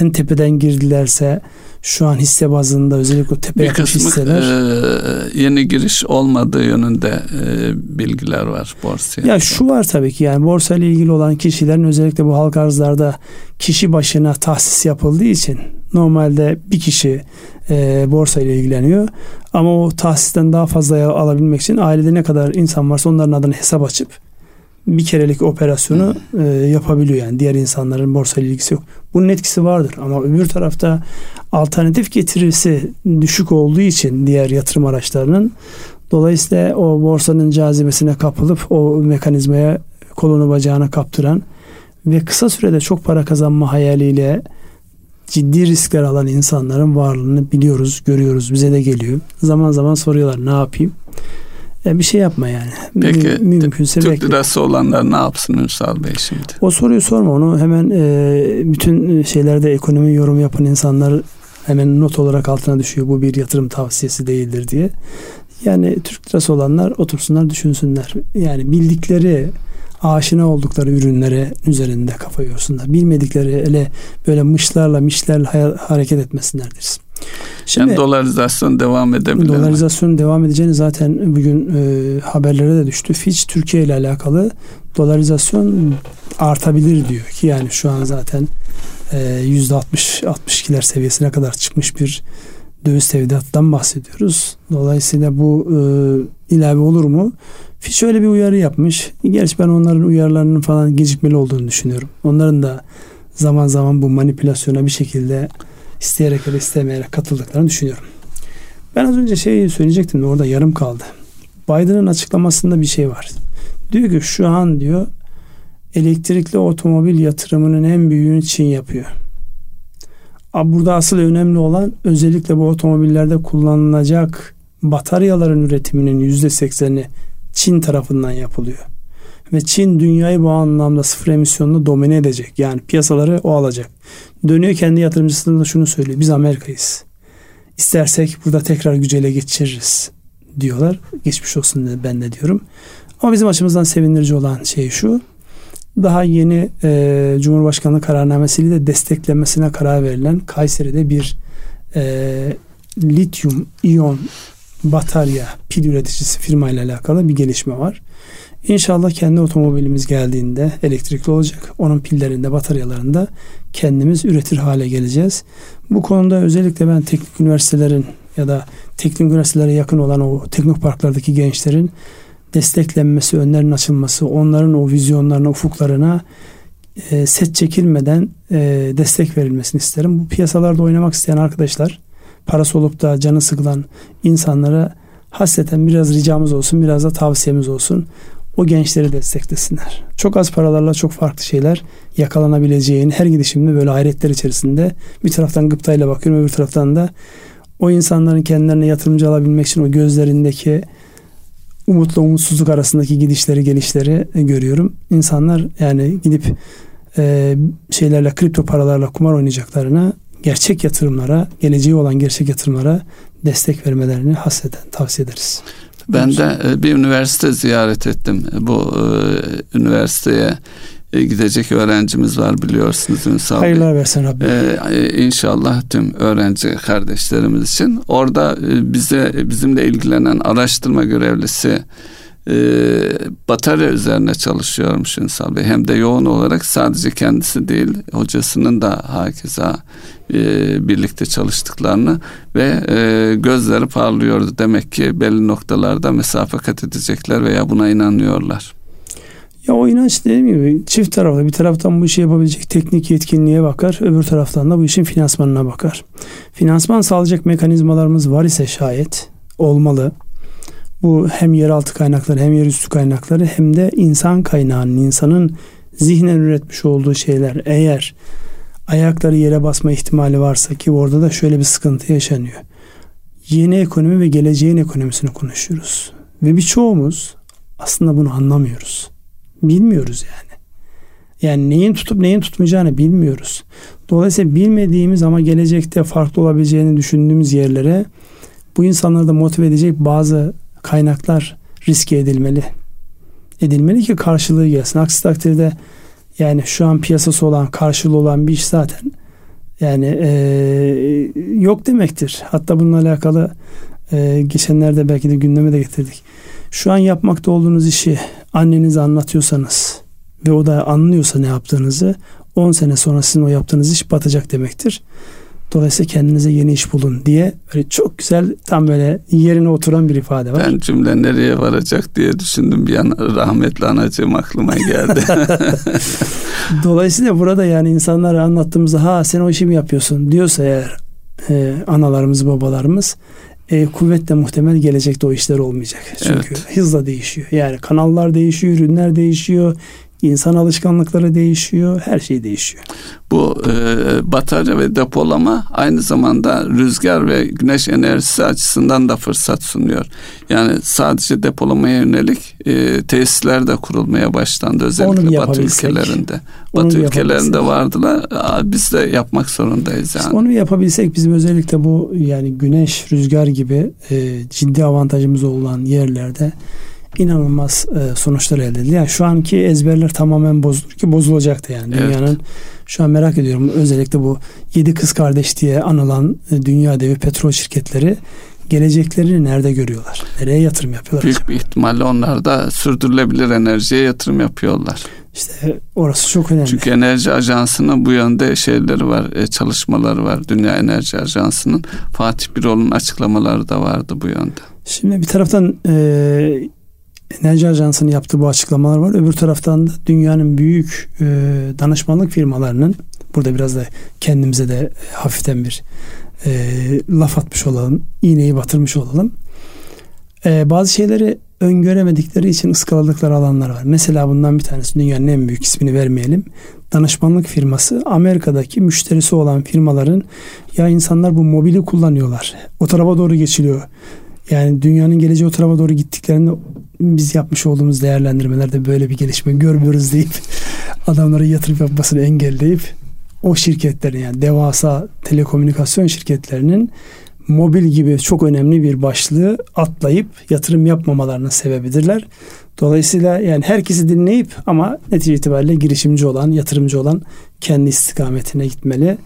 En tepeden girdilerse şu an hisse bazında özellikle tepe bir kısmı hisseler. e, yeni giriş olmadığı yönünde e, bilgiler var borsaya. Ya şu var tabii ki yani borsa ile ilgili olan kişilerin özellikle bu halka arzlarda kişi başına tahsis yapıldığı için normalde bir kişi e, borsa ile ilgileniyor ama o tahsisten daha fazla alabilmek için ailede ne kadar insan varsa onların adına hesap açıp bir kerelik operasyonu e, yapabiliyor yani diğer insanların borsa ilgisi yok. Bunun etkisi vardır ama öbür tarafta alternatif getirisi düşük olduğu için diğer yatırım araçlarının dolayısıyla o borsanın cazibesine kapılıp o mekanizmaya kolunu bacağına kaptıran ve kısa sürede çok para kazanma hayaliyle ciddi riskler alan insanların varlığını biliyoruz, görüyoruz. Bize de geliyor. Zaman zaman soruyorlar ne yapayım? E, bir şey yapma yani. Peki Mü- mümkünse Türk bekle. lirası olanlar ne yapsın Ünsal Bey şimdi? O soruyu sorma onu hemen e, bütün şeylerde ekonomi yorum yapan insanlar hemen not olarak altına düşüyor. Bu bir yatırım tavsiyesi değildir diye. Yani Türk lirası olanlar otursunlar düşünsünler. Yani bildikleri aşina oldukları ürünlere üzerinde kafa yorsunlar. Bilmedikleri ele böyle mışlarla mişlerle hareket etmesinler deriz. Şimdi yani dolarizasyon devam edebilir mi? Dolarizasyon devam edeceğini zaten bugün e, haberlere de düştü. Fitch Türkiye ile alakalı dolarizasyon artabilir diyor ki yani şu an zaten e, yüzde 60 62'ler seviyesine kadar çıkmış bir döviz tevdiattan bahsediyoruz. Dolayısıyla bu e, ilave olur mu? Fitch öyle bir uyarı yapmış. Gerçi ben onların uyarılarının falan gecikmeli olduğunu düşünüyorum. Onların da zaman zaman bu manipülasyona bir şekilde isteyerek ya da istemeyerek katıldıklarını düşünüyorum. Ben az önce şey söyleyecektim de orada yarım kaldı. Biden'ın açıklamasında bir şey var. Diyor ki şu an diyor elektrikli otomobil yatırımının en büyüğünü Çin yapıyor. Burada asıl önemli olan özellikle bu otomobillerde kullanılacak bataryaların üretiminin yüzde sekseni Çin tarafından yapılıyor. Ve Çin dünyayı bu anlamda sıfır emisyonla domine edecek. Yani piyasaları o alacak. Dönüyor kendi yatırımcısına da şunu söylüyor. Biz Amerika'yız. İstersek burada tekrar güceyle geçiririz diyorlar. Geçmiş olsun ben de diyorum. Ama bizim açımızdan sevindirici olan şey şu. Daha yeni e, Cumhurbaşkanlığı kararnamesiyle de desteklenmesine karar verilen Kayseri'de bir e, lityum iyon batarya pil üreticisi firma ile alakalı bir gelişme var. İnşallah kendi otomobilimiz geldiğinde elektrikli olacak. Onun pillerinde, bataryalarında kendimiz üretir hale geleceğiz. Bu konuda özellikle ben teknik üniversitelerin ya da teknik üniversitelere yakın olan o teknoparklardaki gençlerin desteklenmesi, önlerin açılması, onların o vizyonlarına, ufuklarına e, set çekilmeden e, destek verilmesini isterim. Bu piyasalarda oynamak isteyen arkadaşlar, parası olup da canı sıkılan insanlara hasreten biraz ricamız olsun, biraz da tavsiyemiz olsun. O gençleri desteklesinler. Çok az paralarla çok farklı şeyler yakalanabileceğini her gidişimde böyle hayretler içerisinde bir taraftan gıptayla bakıyorum öbür taraftan da o insanların kendilerine yatırımcı alabilmek için o gözlerindeki umutla umutsuzluk arasındaki gidişleri gelişleri görüyorum. İnsanlar yani gidip e, şeylerle kripto paralarla kumar oynayacaklarına gerçek yatırımlara, geleceği olan gerçek yatırımlara destek vermelerini hasreten tavsiye ederiz. Ben de e, bir üniversite ziyaret ettim. Bu e, üniversiteye e, gidecek öğrencimiz var biliyorsunuz Ünsal Bey. Hayırlar versin Rabbim. Ee, inşallah tüm öğrenci kardeşlerimiz için. Orada bize bizimle ilgilenen araştırma görevlisi e, batarya üzerine çalışıyormuş Ünsal Bey. Hem de yoğun olarak sadece kendisi değil hocasının da hakeza e, birlikte çalıştıklarını ve e, gözleri parlıyordu. Demek ki belli noktalarda mesafe kat edecekler veya buna inanıyorlar. Ya o inanç dediğim gibi çift taraflı. Bir taraftan bu işi yapabilecek teknik yetkinliğe bakar. Öbür taraftan da bu işin finansmanına bakar. Finansman sağlayacak mekanizmalarımız var ise şayet olmalı. Bu hem yeraltı kaynakları hem yerüstü kaynakları hem de insan kaynağının, insanın zihnen üretmiş olduğu şeyler eğer ayakları yere basma ihtimali varsa ki orada da şöyle bir sıkıntı yaşanıyor. Yeni ekonomi ve geleceğin ekonomisini konuşuyoruz. Ve birçoğumuz aslında bunu anlamıyoruz. Bilmiyoruz yani. Yani neyin tutup neyin tutmayacağını bilmiyoruz. Dolayısıyla bilmediğimiz ama gelecekte farklı olabileceğini düşündüğümüz yerlere bu insanları da motive edecek bazı kaynaklar riske edilmeli. Edilmeli ki karşılığı gelsin. Aksi takdirde yani şu an piyasası olan, karşılığı olan bir iş zaten yani e, yok demektir. Hatta bununla alakalı e, geçenlerde belki de gündeme de getirdik. Şu an yapmakta olduğunuz işi annenize anlatıyorsanız ve o da anlıyorsa ne yaptığınızı 10 sene sonra sizin o yaptığınız iş batacak demektir. Dolayısıyla kendinize yeni iş bulun diye böyle çok güzel tam böyle yerine oturan bir ifade var. Ben cümle nereye varacak diye düşündüm bir an rahmetli anacığım aklıma geldi. Dolayısıyla burada yani insanlara anlattığımızda ha sen o işi mi yapıyorsun diyorsa eğer e, analarımız babalarımız e, kuvvetle muhtemel gelecekte o işler olmayacak. Çünkü evet. hızla değişiyor. Yani kanallar değişiyor, ürünler değişiyor, İnsan alışkanlıkları değişiyor, her şey değişiyor. Bu e, batarya ve depolama aynı zamanda rüzgar ve güneş enerjisi açısından da fırsat sunuyor. Yani sadece depolamaya yönelik e, tesisler de kurulmaya başlandı özellikle Batı ülkelerinde. Batı ülkelerinde vardılar. Aa, biz de yapmak zorundayız yani. İşte onu yapabilsek bizim özellikle bu yani güneş, rüzgar gibi e, ciddi avantajımız olan yerlerde inanılmaz e, sonuçlar elde edildi. Yani şu anki ezberler tamamen bozulur ki bozulacaktı yani. Evet. Dünyanın şu an merak ediyorum özellikle bu yedi kız kardeş diye anılan e, dünya devi petrol şirketleri geleceklerini nerede görüyorlar? Nereye yatırım yapıyorlar? Büyük acaba? bir ihtimalle onlar da sürdürülebilir enerjiye yatırım yapıyorlar. İşte orası çok önemli. Çünkü enerji ajansının bu yönde şeyleri var, e, çalışmaları var. Dünya Enerji Ajansı'nın Fatih Birol'un açıklamaları da vardı bu yönde. Şimdi bir taraftan e, Enerji Ajansı'nın yaptığı bu açıklamalar var. Öbür taraftan da dünyanın büyük e, danışmanlık firmalarının burada biraz da kendimize de hafiften bir e, laf atmış olalım. iğneyi batırmış olalım. E, bazı şeyleri öngöremedikleri için ıskaladıkları alanlar var. Mesela bundan bir tanesi dünyanın en büyük ismini vermeyelim. Danışmanlık firması Amerika'daki müşterisi olan firmaların ya insanlar bu mobili kullanıyorlar. O tarafa doğru geçiliyor. Yani dünyanın geleceği o tarafa doğru gittiklerinde biz yapmış olduğumuz değerlendirmelerde böyle bir gelişme görmüyoruz deyip adamlara yatırım yapmasını engelleyip o şirketlerin yani devasa telekomünikasyon şirketlerinin mobil gibi çok önemli bir başlığı atlayıp yatırım yapmamalarının sebebidirler. Dolayısıyla yani herkesi dinleyip ama netice itibariyle girişimci olan, yatırımcı olan kendi istikametine gitmeli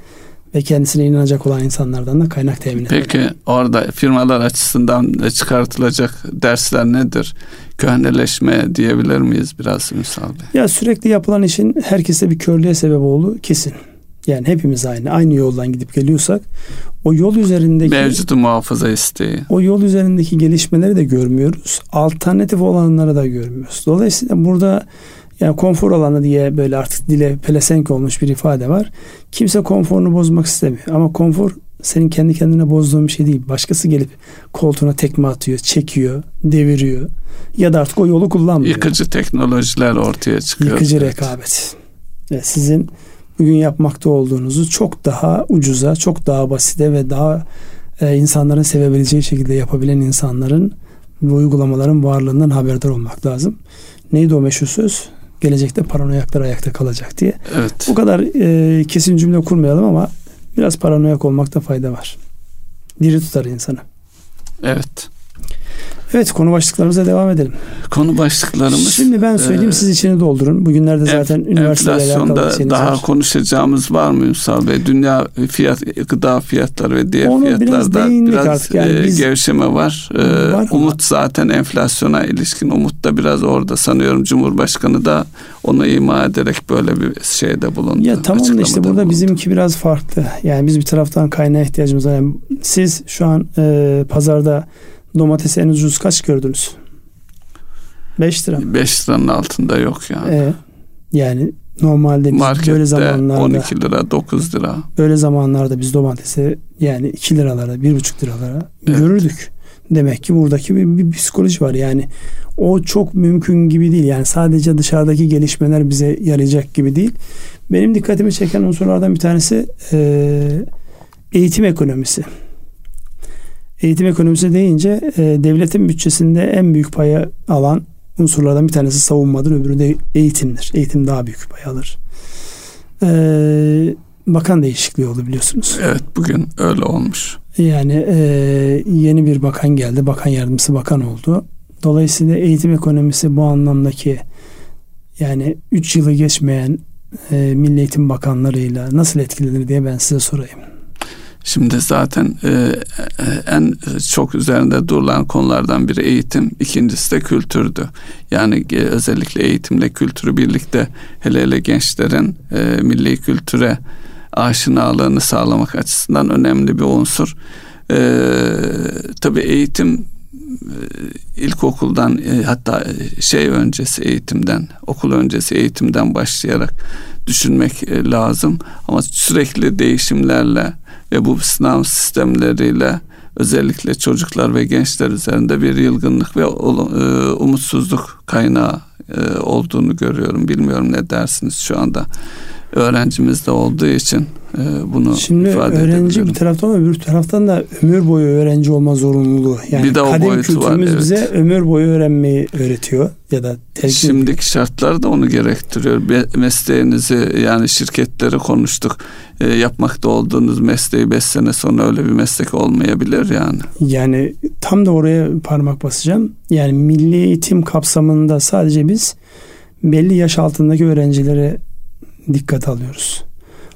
ve kendisine inanacak olan insanlardan da kaynak temin etmeli. Peki orada firmalar açısından çıkartılacak dersler nedir? Köhneleşme diyebilir miyiz biraz Ünsal Bey? Ya sürekli yapılan işin herkese bir körlüğe sebep olduğu kesin. Yani hepimiz aynı. Aynı yoldan gidip geliyorsak o yol üzerindeki mevcudu muhafaza isteği. O yol üzerindeki gelişmeleri de görmüyoruz. Alternatif olanları da görmüyoruz. Dolayısıyla burada yani konfor alanı diye böyle artık dile pelesenk olmuş bir ifade var. Kimse konforunu bozmak istemiyor. Ama konfor senin kendi kendine bozduğun bir şey değil. Başkası gelip koltuğuna tekme atıyor, çekiyor, deviriyor. Ya da artık o yolu kullanmıyor. Yıkıcı teknolojiler ortaya çıkıyor. Yıkıcı evet. rekabet. Ve sizin bugün yapmakta olduğunuzu çok daha ucuza, çok daha basite ve daha e, insanların sevebileceği şekilde yapabilen insanların ve uygulamaların varlığından haberdar olmak lazım. Neydi o meşhur söz? Gelecekte paranoyaklar ayakta kalacak diye. Evet. Bu kadar e, kesin cümle kurmayalım ama biraz paranoyak olmakta fayda var. Diri tutar insanı. Evet. Evet konu başlıklarımıza devam edelim. Konu başlıklarımız. Şimdi ben söyleyeyim e, siz içini doldurun. Bugünlerde zaten üniversitelerle alakalı daha var. konuşacağımız var mı Ünsal Bey? Dünya fiyat, gıda fiyatları ve diğer Onu fiyatlarda biraz, biraz artık. Yani e, biz, gevşeme var. E, var umut ama. zaten enflasyona ilişkin umut da biraz orada sanıyorum. Cumhurbaşkanı da onu ima ederek böyle bir şeyde bulundu. Ya tamam da işte burada bulundu. bizimki biraz farklı. Yani biz bir taraftan kaynağa ihtiyacımız var. Yani siz şu an e, pazarda Domatesi en ucuz kaç gördünüz? 5 lira. 5 liranın altında yok yani. Ee, yani normalde biz Markette böyle zamanlarda 12 lira 9 lira. Böyle zamanlarda biz domatesi yani 2 liralara 1,5 liralara evet. görürdük. Demek ki buradaki bir, bir psikoloji var. Yani o çok mümkün gibi değil. Yani sadece dışarıdaki gelişmeler bize yarayacak gibi değil. Benim dikkatimi çeken unsurlardan bir tanesi e, eğitim ekonomisi. Eğitim ekonomisi deyince e, devletin bütçesinde en büyük payı alan unsurlardan bir tanesi savunmadır, öbürü de eğitimdir. Eğitim daha büyük pay alır. E, bakan değişikliği oldu biliyorsunuz. Evet bugün öyle olmuş. Yani e, yeni bir bakan geldi. Bakan yardımcısı bakan oldu. Dolayısıyla eğitim ekonomisi bu anlamdaki yani 3 yılı geçmeyen e, Milli Eğitim Bakanlarıyla nasıl etkilenir diye ben size sorayım. Şimdi zaten e, en çok üzerinde durulan konulardan biri eğitim, ikincisi de kültürdü. Yani e, özellikle eğitimle kültürü birlikte hele hele gençlerin e, milli kültüre aşinalığını sağlamak açısından önemli bir unsur. E, tabii eğitim e, ilkokuldan e, hatta şey öncesi eğitimden, okul öncesi eğitimden başlayarak düşünmek e, lazım. Ama sürekli değişimlerle ve bu sınav sistemleriyle özellikle çocuklar ve gençler üzerinde bir yılgınlık ve e, umutsuzluk kaynağı e, olduğunu görüyorum. Bilmiyorum ne dersiniz şu anda öğrencimiz de olduğu için e, bunu Şimdi ifade öğrenci bir taraftan ama öbür taraftan da ömür boyu öğrenci olma zorunluluğu. Yani bir de o kadim kültürümüz var, evet. bize ömür boyu öğrenmeyi öğretiyor ya da Şimdiki ediyor. şartlar da onu gerektiriyor. Mesleğinizi yani şirketleri konuştuk. E, yapmakta olduğunuz mesleği 5 sene sonra öyle bir meslek olmayabilir yani. Yani tam da oraya parmak basacağım. Yani milli eğitim kapsamında sadece biz belli yaş altındaki öğrencilere dikkat alıyoruz.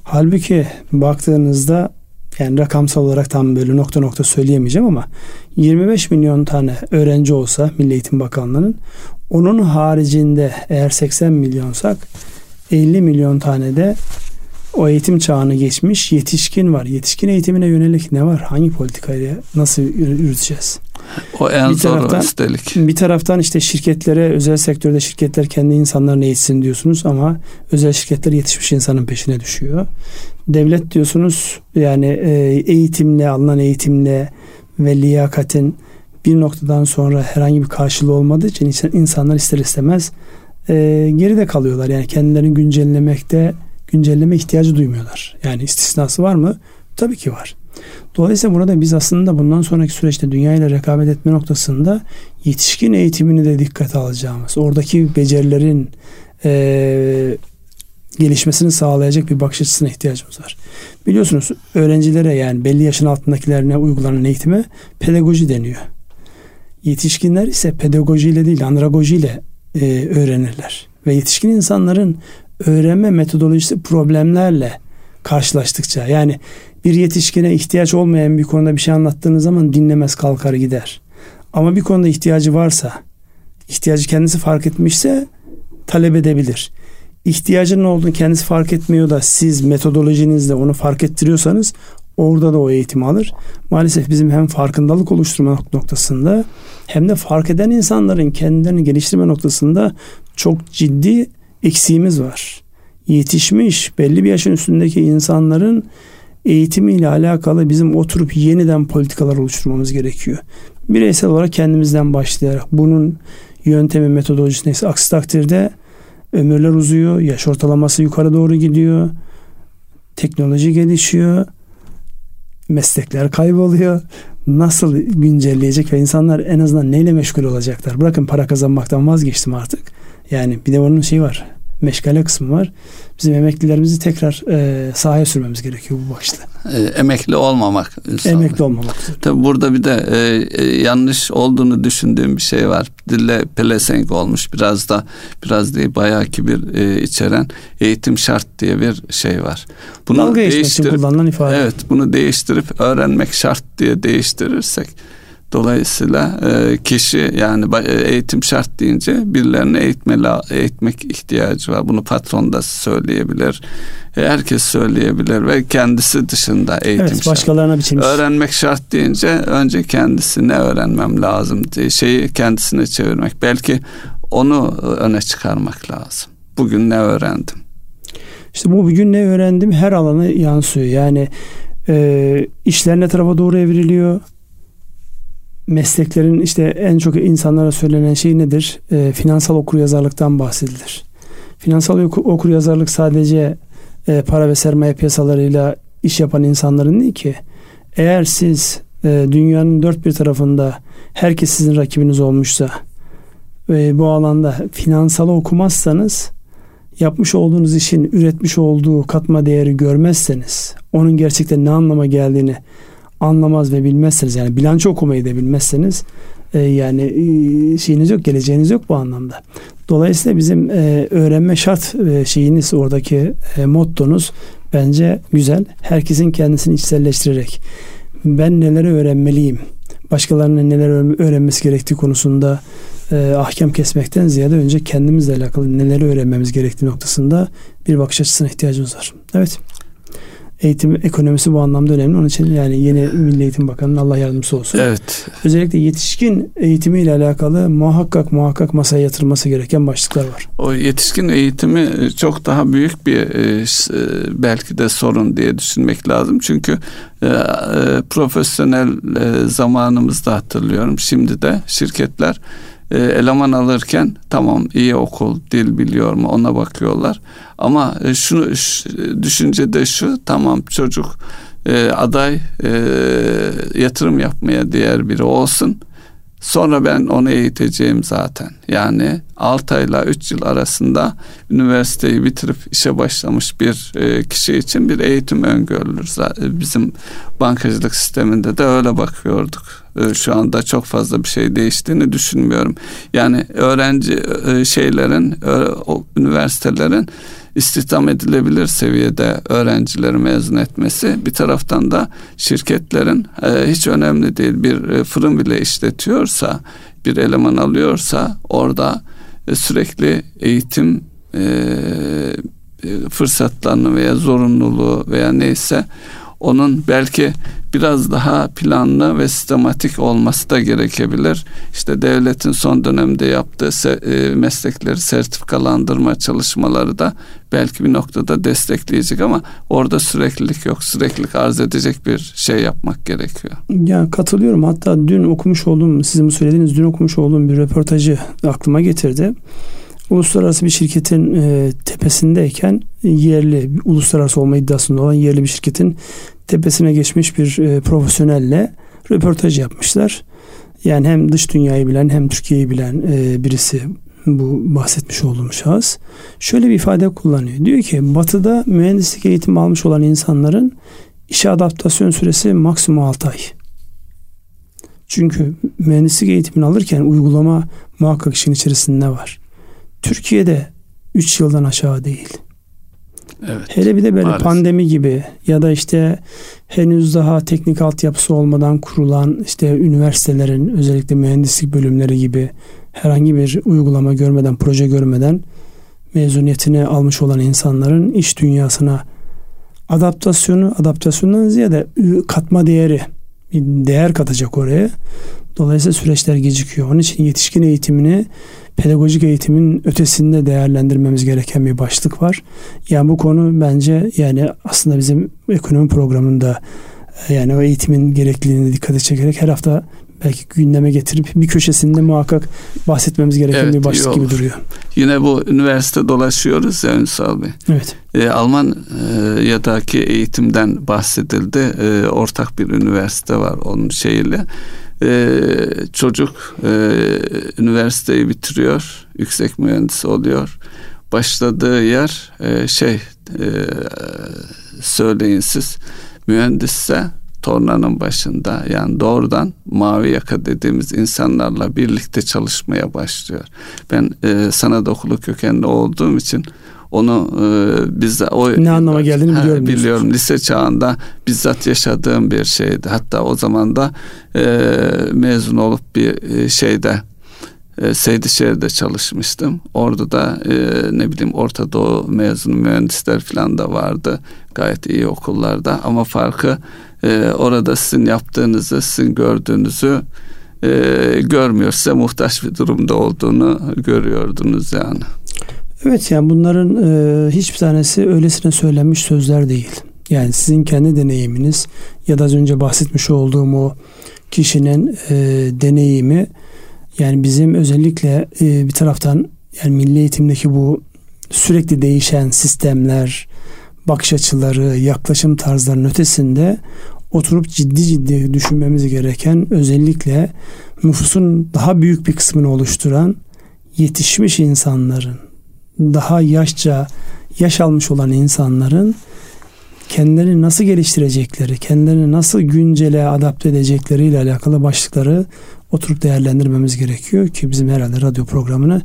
Halbuki baktığınızda yani rakamsal olarak tam böyle nokta nokta söyleyemeyeceğim ama 25 milyon tane öğrenci olsa Milli Eğitim Bakanlığı'nın onun haricinde eğer 80 milyonsak 50 milyon tane de o eğitim çağını geçmiş yetişkin var. Yetişkin eğitimine yönelik ne var? Hangi politikayla nasıl yürüteceğiz? O en bir zor taraftan, üstelik. Bir taraftan işte şirketlere, özel sektörde şirketler kendi insanlarını eğitsin diyorsunuz ama özel şirketler yetişmiş insanın peşine düşüyor. Devlet diyorsunuz yani e, eğitimle, alınan eğitimle ve liyakatin bir noktadan sonra herhangi bir karşılığı olmadığı için insanlar ister istemez e, geride kalıyorlar. Yani kendilerini güncellemekte güncelleme ihtiyacı duymuyorlar. Yani istisnası var mı? Tabii ki var. Dolayısıyla burada biz aslında bundan sonraki süreçte dünya ile rekabet etme noktasında yetişkin eğitimini de dikkate alacağımız, oradaki becerilerin e, gelişmesini sağlayacak bir bakış açısına ihtiyacımız var. Biliyorsunuz öğrencilere yani belli yaşın altındakilerine uygulanan eğitime pedagoji deniyor. Yetişkinler ise pedagojiyle değil andragojiyle e, öğrenirler. Ve yetişkin insanların öğrenme metodolojisi problemlerle karşılaştıkça yani bir yetişkine ihtiyaç olmayan bir konuda bir şey anlattığınız zaman dinlemez kalkar gider. Ama bir konuda ihtiyacı varsa, ihtiyacı kendisi fark etmişse talep edebilir. İhtiyacının olduğunu kendisi fark etmiyor da siz metodolojinizle onu fark ettiriyorsanız orada da o eğitimi alır. Maalesef bizim hem farkındalık oluşturma noktasında hem de fark eden insanların kendilerini geliştirme noktasında çok ciddi eksiğimiz var. Yetişmiş belli bir yaşın üstündeki insanların eğitimiyle alakalı bizim oturup yeniden politikalar oluşturmamız gerekiyor. Bireysel olarak kendimizden başlayarak bunun yöntemi metodolojisi neyse aksi takdirde ömürler uzuyor, yaş ortalaması yukarı doğru gidiyor, teknoloji gelişiyor, meslekler kayboluyor. Nasıl güncelleyecek ve insanlar en azından neyle meşgul olacaklar? Bırakın para kazanmaktan vazgeçtim artık. Yani bir de onun şeyi var meşgale kısmı var. Bizim emeklilerimizi tekrar e, sahaya sürmemiz gerekiyor bu başta. E, emekli olmamak. Insanlar. Emekli olmamak. Tabi burada bir de e, e, yanlış olduğunu düşündüğüm bir şey var. Dille pelesenk olmuş biraz da biraz değil bayağı ki bir e, içeren eğitim şart diye bir şey var. Bunu Dalga değiştirip kullanılan ifade. Evet bunu değiştirip öğrenmek şart diye değiştirirsek Dolayısıyla e, kişi yani e, eğitim şart deyince birilerini eğitme, eğitmek ihtiyacı var. Bunu patron da söyleyebilir. E, herkes söyleyebilir ve kendisi dışında eğitim evet, başkalarına biçilmiş. Öğrenmek şart deyince önce kendisi ne öğrenmem lazım diye şeyi kendisine çevirmek. Belki onu öne çıkarmak lazım. Bugün ne öğrendim? İşte bu bugün ne öğrendim her alana yansıyor. Yani e, işler ne tarafa doğru evriliyor? Mesleklerin işte en çok insanlara söylenen şey nedir? E, finansal okuryazarlıktan bahsedilir. Finansal okuryazarlık sadece e, para ve sermaye piyasalarıyla iş yapan insanların değil ki. Eğer siz e, dünyanın dört bir tarafında herkes sizin rakibiniz olmuşsa ve bu alanda finansal okumazsanız yapmış olduğunuz işin üretmiş olduğu katma değeri görmezseniz onun gerçekten ne anlama geldiğini anlamaz ve bilmezseniz yani bilanço okumayı da bilmezseniz e, yani e, şeyiniz yok geleceğiniz yok bu anlamda. Dolayısıyla bizim e, öğrenme şart şeyiniz oradaki mottonuz bence güzel. Herkesin kendisini içselleştirerek ben neleri öğrenmeliyim, başkalarının neler öğrenmesi gerektiği konusunda ahkam kesmekten ziyade önce kendimizle alakalı neleri öğrenmemiz gerektiği noktasında bir bakış açısına ihtiyacımız var. Evet eğitim ekonomisi bu anlamda önemli. Onun için yani yeni Milli Eğitim Bakanı'nın Allah yardımcısı olsun. Evet. Özellikle yetişkin eğitimiyle alakalı muhakkak muhakkak masaya yatırılması gereken başlıklar var. O yetişkin eğitimi çok daha büyük bir e, e, belki de sorun diye düşünmek lazım. Çünkü e, profesyonel zamanımızda hatırlıyorum. Şimdi de şirketler e, eleman alırken tamam iyi okul, dil biliyor mu ona bakıyorlar. Ama e, şunu şu, düşünce de şu tamam çocuk e, aday e, yatırım yapmaya diğer biri olsun Sonra ben onu eğiteceğim zaten. Yani 6 ayla 3 yıl arasında üniversiteyi bitirip işe başlamış bir kişi için bir eğitim öngörülür. Bizim bankacılık sisteminde de öyle bakıyorduk. E, şu anda çok fazla bir şey değiştiğini düşünmüyorum. Yani öğrenci e, şeylerin, üniversitelerin istihdam edilebilir seviyede öğrencileri mezun etmesi bir taraftan da şirketlerin e, hiç önemli değil bir e, fırın bile işletiyorsa bir eleman alıyorsa orada e, sürekli eğitim e, e fırsatlarını veya zorunluluğu veya neyse onun belki biraz daha planlı ve sistematik olması da gerekebilir. İşte devletin son dönemde yaptığı e, meslekleri sertifikalandırma çalışmaları da belki bir noktada destekleyecek ama orada süreklilik yok. Süreklilik arz edecek bir şey yapmak gerekiyor. Ya katılıyorum. Hatta dün okumuş olduğum, sizin söylediğiniz dün okumuş olduğum bir röportajı aklıma getirdi uluslararası bir şirketin e, tepesindeyken yerli, uluslararası olma iddiasında olan yerli bir şirketin tepesine geçmiş bir e, profesyonelle röportaj yapmışlar. Yani hem dış dünyayı bilen hem Türkiye'yi bilen e, birisi bu bahsetmiş olduğum şahıs şöyle bir ifade kullanıyor. Diyor ki batıda mühendislik eğitimi almış olan insanların işe adaptasyon süresi maksimum 6 ay. Çünkü mühendislik eğitimini alırken uygulama muhakkak işin içerisinde var. Türkiye'de 3 yıldan aşağı değil. Evet. Hele bir de böyle Maalesef. pandemi gibi ya da işte henüz daha teknik altyapısı olmadan kurulan işte üniversitelerin özellikle mühendislik bölümleri gibi herhangi bir uygulama görmeden, proje görmeden mezuniyetini almış olan insanların iş dünyasına adaptasyonu, adaptasyondan ziyade katma değeri, bir değer katacak oraya. Dolayısıyla süreçler gecikiyor. Onun için yetişkin eğitimini pedagojik eğitimin ötesinde değerlendirmemiz gereken bir başlık var. Yani bu konu bence yani aslında bizim ekonomi programında e, yani o eğitimin gerekliliğine dikkat çekerek her hafta belki gündeme getirip bir köşesinde muhakkak bahsetmemiz gereken evet, bir başlık gibi duruyor. Yine bu üniversite dolaşıyoruz ya Ünsal Bey. Evet. E, Almanya'daki eğitimden bahsedildi. E, ortak bir üniversite var onun şeyiyle e, çocuk e, üniversiteyi bitiriyor, yüksek mühendis oluyor. Başladığı yer e, şey e, söyleyin siz mühendisse tornanın başında yani doğrudan mavi yaka dediğimiz insanlarla birlikte çalışmaya başlıyor. Ben e, sanat okulu kökenli olduğum için onu e, biz o ne anlama geldiğini biliyorum. Biliyorum. Lise çağında bizzat yaşadığım bir şeydi. Hatta o zaman da e, mezun olup bir e, şeyde e, Seydişehir'de çalışmıştım. Orada da e, ne bileyim Orta Doğu mezunu mühendisler falan da vardı. Gayet iyi okullarda ama farkı e, orada sizin yaptığınızı, sizin gördüğünüzü e, görmüyor. Size muhtaç bir durumda olduğunu görüyordunuz yani. Evet yani bunların e, hiçbir tanesi öylesine söylenmiş sözler değil. Yani sizin kendi deneyiminiz ya da az önce bahsetmiş olduğum o kişinin e, deneyimi yani bizim özellikle e, bir taraftan yani milli eğitimdeki bu sürekli değişen sistemler, bakış açıları, yaklaşım tarzlarının ötesinde oturup ciddi ciddi düşünmemiz gereken özellikle nüfusun daha büyük bir kısmını oluşturan yetişmiş insanların daha yaşça yaş almış olan insanların kendilerini nasıl geliştirecekleri, kendilerini nasıl güncele adapte edecekleriyle alakalı başlıkları oturup değerlendirmemiz gerekiyor ki bizim herhalde radyo programını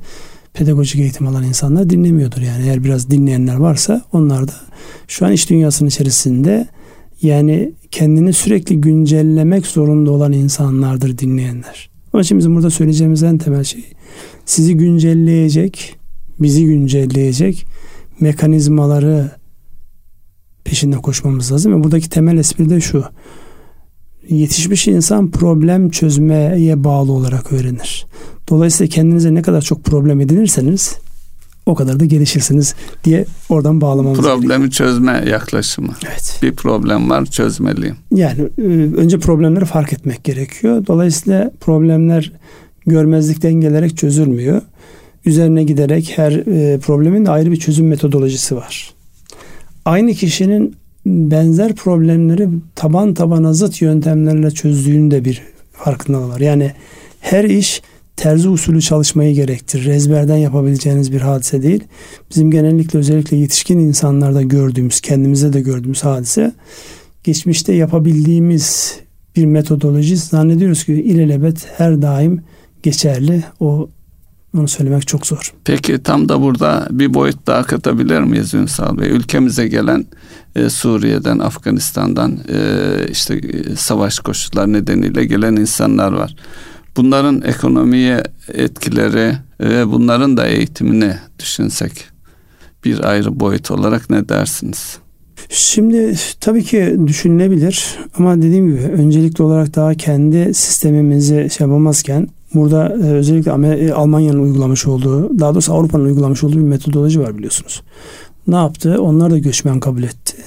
pedagojik eğitim alan insanlar dinlemiyordur. Yani eğer biraz dinleyenler varsa onlar da şu an iş dünyasının içerisinde yani kendini sürekli güncellemek zorunda olan insanlardır dinleyenler. Ama şimdi bizim burada söyleyeceğimiz en temel şey sizi güncelleyecek, bizi güncelleyecek mekanizmaları peşinde koşmamız lazım. Ve buradaki temel espri de şu. Yetişmiş insan problem çözmeye bağlı olarak öğrenir. Dolayısıyla kendinize ne kadar çok problem edinirseniz o kadar da gelişirsiniz diye oradan bağlamamız Problemi gerekiyor. çözme yaklaşımı. Evet. Bir problem var çözmeliyim. Yani e, önce problemleri fark etmek gerekiyor. Dolayısıyla problemler görmezlikten gelerek çözülmüyor. Üzerine giderek her e, problemin de ayrı bir çözüm metodolojisi var. Aynı kişinin benzer problemleri taban tabana zıt yöntemlerle çözdüğünde bir farkındalığı var. Yani her iş terzi usulü çalışmayı gerektirir. Ezberden yapabileceğiniz bir hadise değil. Bizim genellikle özellikle yetişkin insanlarda gördüğümüz, kendimize de gördüğümüz hadise geçmişte yapabildiğimiz bir metodoloji zannediyoruz ki ilelebet her daim geçerli. O onu söylemek çok zor. Peki tam da burada bir boyut daha katabilir miyiz Ünsal Bey? Ülkemize gelen e, Suriye'den, Afganistan'dan e, işte e, savaş koşulları nedeniyle gelen insanlar var. Bunların ekonomiye etkileri ve bunların da eğitimini düşünsek bir ayrı boyut olarak ne dersiniz? Şimdi tabii ki düşünülebilir ama dediğim gibi öncelikli olarak daha kendi sistemimizi şey yapamazken burada e, özellikle e, Almanya'nın uygulamış olduğu daha doğrusu Avrupa'nın uygulamış olduğu bir metodoloji var biliyorsunuz. Ne yaptı? Onlar da göçmen kabul etti.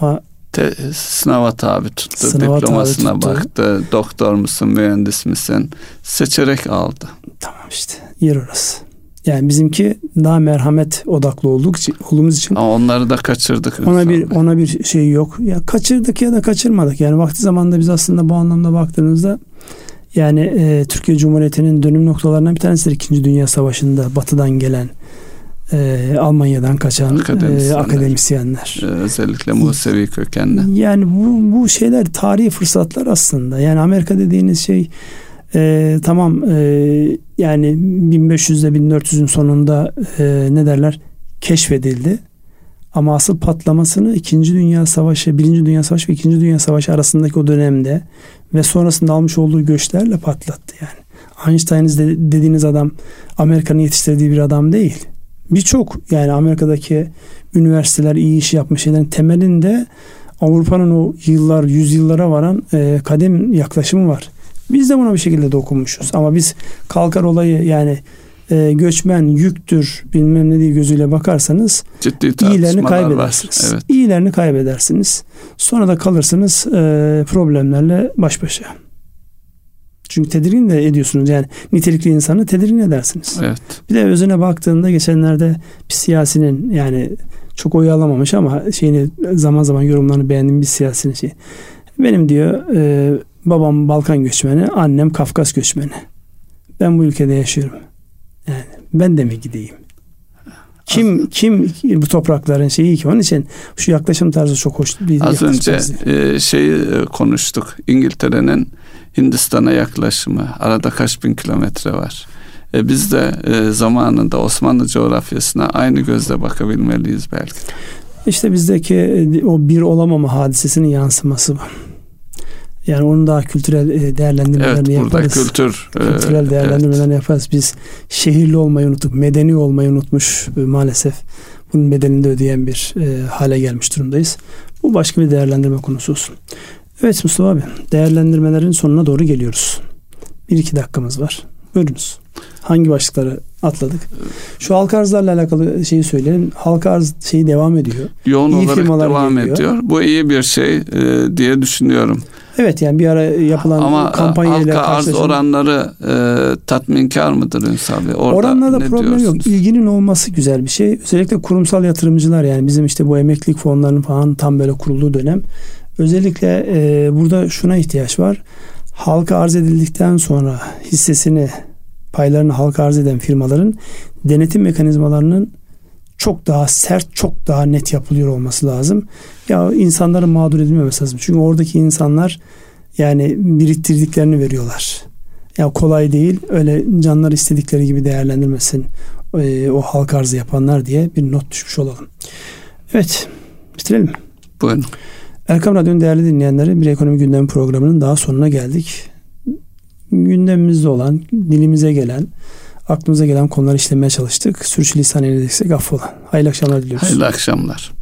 Ama te, sınava tabi tuttu. Sınava diplomasına tabi tuttu. baktı. Doktor musun, mühendis misin? Seçerek aldı. Tamam işte. Yer orası. Yani bizimki daha merhamet odaklı olduk olduğumuz için. Ama onları da kaçırdık. Ona bir ona bir şey yok. Ya kaçırdık ya da kaçırmadık. Yani vakti zamanında biz aslında bu anlamda baktığınızda yani e, Türkiye Cumhuriyeti'nin dönüm noktalarından bir tanesidir. İkinci Dünya Savaşı'nda batıdan gelen e, Almanya'dan kaçan akademisyenler, e, akademisyenler. E, özellikle Musevi kökenli. Yani bu, bu şeyler tarihi fırsatlar aslında. Yani Amerika dediğiniz şey e, tamam e, yani 1500'de 1400'ün sonunda e, ne derler keşfedildi. Ama asıl patlamasını 2. Dünya Savaşı, 1. Dünya Savaşı ve 2. Dünya Savaşı arasındaki o dönemde ve sonrasında almış olduğu göçlerle patlattı yani. Einstein dediğiniz adam Amerika'nın yetiştirdiği bir adam değil birçok yani Amerika'daki üniversiteler iyi iş yapmış şeylerin temelinde Avrupa'nın o yıllar, yüzyıllara varan e, kadem yaklaşımı var. Biz de buna bir şekilde dokunmuşuz. Ama biz kalkar olayı yani e, göçmen yüktür bilmem ne diye gözüyle bakarsanız Ciddi iyilerini kaybedersiniz. Var. Evet. İyilerini kaybedersiniz. Sonra da kalırsınız e, problemlerle baş başa. Çünkü tedirgin de ediyorsunuz. Yani nitelikli insanı tedirgin edersiniz. Evet. Bir de özüne baktığında geçenlerde bir siyasinin yani çok oy alamamış ama şeyini zaman zaman yorumlarını beğendiğim bir siyasinin şey. Benim diyor e, babam Balkan göçmeni, annem Kafkas göçmeni. Ben bu ülkede yaşıyorum. Yani ben de mi gideyim? Kim kim bu toprakların şeyi ki onun için şu yaklaşım tarzı çok hoş bir Az önce e, şeyi e, konuştuk. İngiltere'nin Hindistan'a yaklaşımı. Arada kaç bin kilometre var. E, biz de e, zamanında Osmanlı coğrafyasına aynı gözle bakabilmeliyiz belki. İşte bizdeki e, o bir olamama hadisesinin yansıması bu. Yani onun daha kültürel e, değerlendirmelerini evet, yaparız. kültür. Kültürel değerlendirmelerini evet. yaparız. Biz şehirli olmayı unuttuk, medeni olmayı unutmuş maalesef. Bunun bedelini de ödeyen bir e, hale gelmiş durumdayız. Bu başka bir değerlendirme konusu olsun. Evet Mustafa abi değerlendirmelerin sonuna doğru geliyoruz. Bir iki dakikamız var. Buyurunuz. Hangi başlıkları atladık? Şu halka arzlarla alakalı şeyi söyleyelim. Halka arz şeyi devam ediyor. Yoğun iyi olarak devam geliyor. ediyor. Bu iyi bir şey e, diye düşünüyorum. Evet yani bir ara yapılan Ama kampanyayla halka arz oranları e, tatminkar mıdır Ünsal Bey? Orada Oranlarda problem diyorsunuz? yok. İlginin olması güzel bir şey. Özellikle kurumsal yatırımcılar yani bizim işte bu emeklilik fonlarının falan tam böyle kurulduğu dönem. Özellikle e, burada şuna ihtiyaç var. Halka arz edildikten sonra hissesini paylarını halka arz eden firmaların denetim mekanizmalarının çok daha sert, çok daha net yapılıyor olması lazım. Ya insanların mağdur edilmemesi lazım. Çünkü oradaki insanlar yani biriktirdiklerini veriyorlar. Ya kolay değil. Öyle canlar istedikleri gibi değerlendirmesin e, o halk arzı yapanlar diye bir not düşmüş olalım. Evet. Bitirelim mi? Buyurun. Erkam Radyo'nun değerli dinleyenleri bir ekonomi gündemi programının daha sonuna geldik. Gündemimizde olan, dilimize gelen, aklımıza gelen konuları işlemeye çalıştık. Sürçülisan eylediksek affola. Hayırlı akşamlar diliyoruz. Hayırlı akşamlar.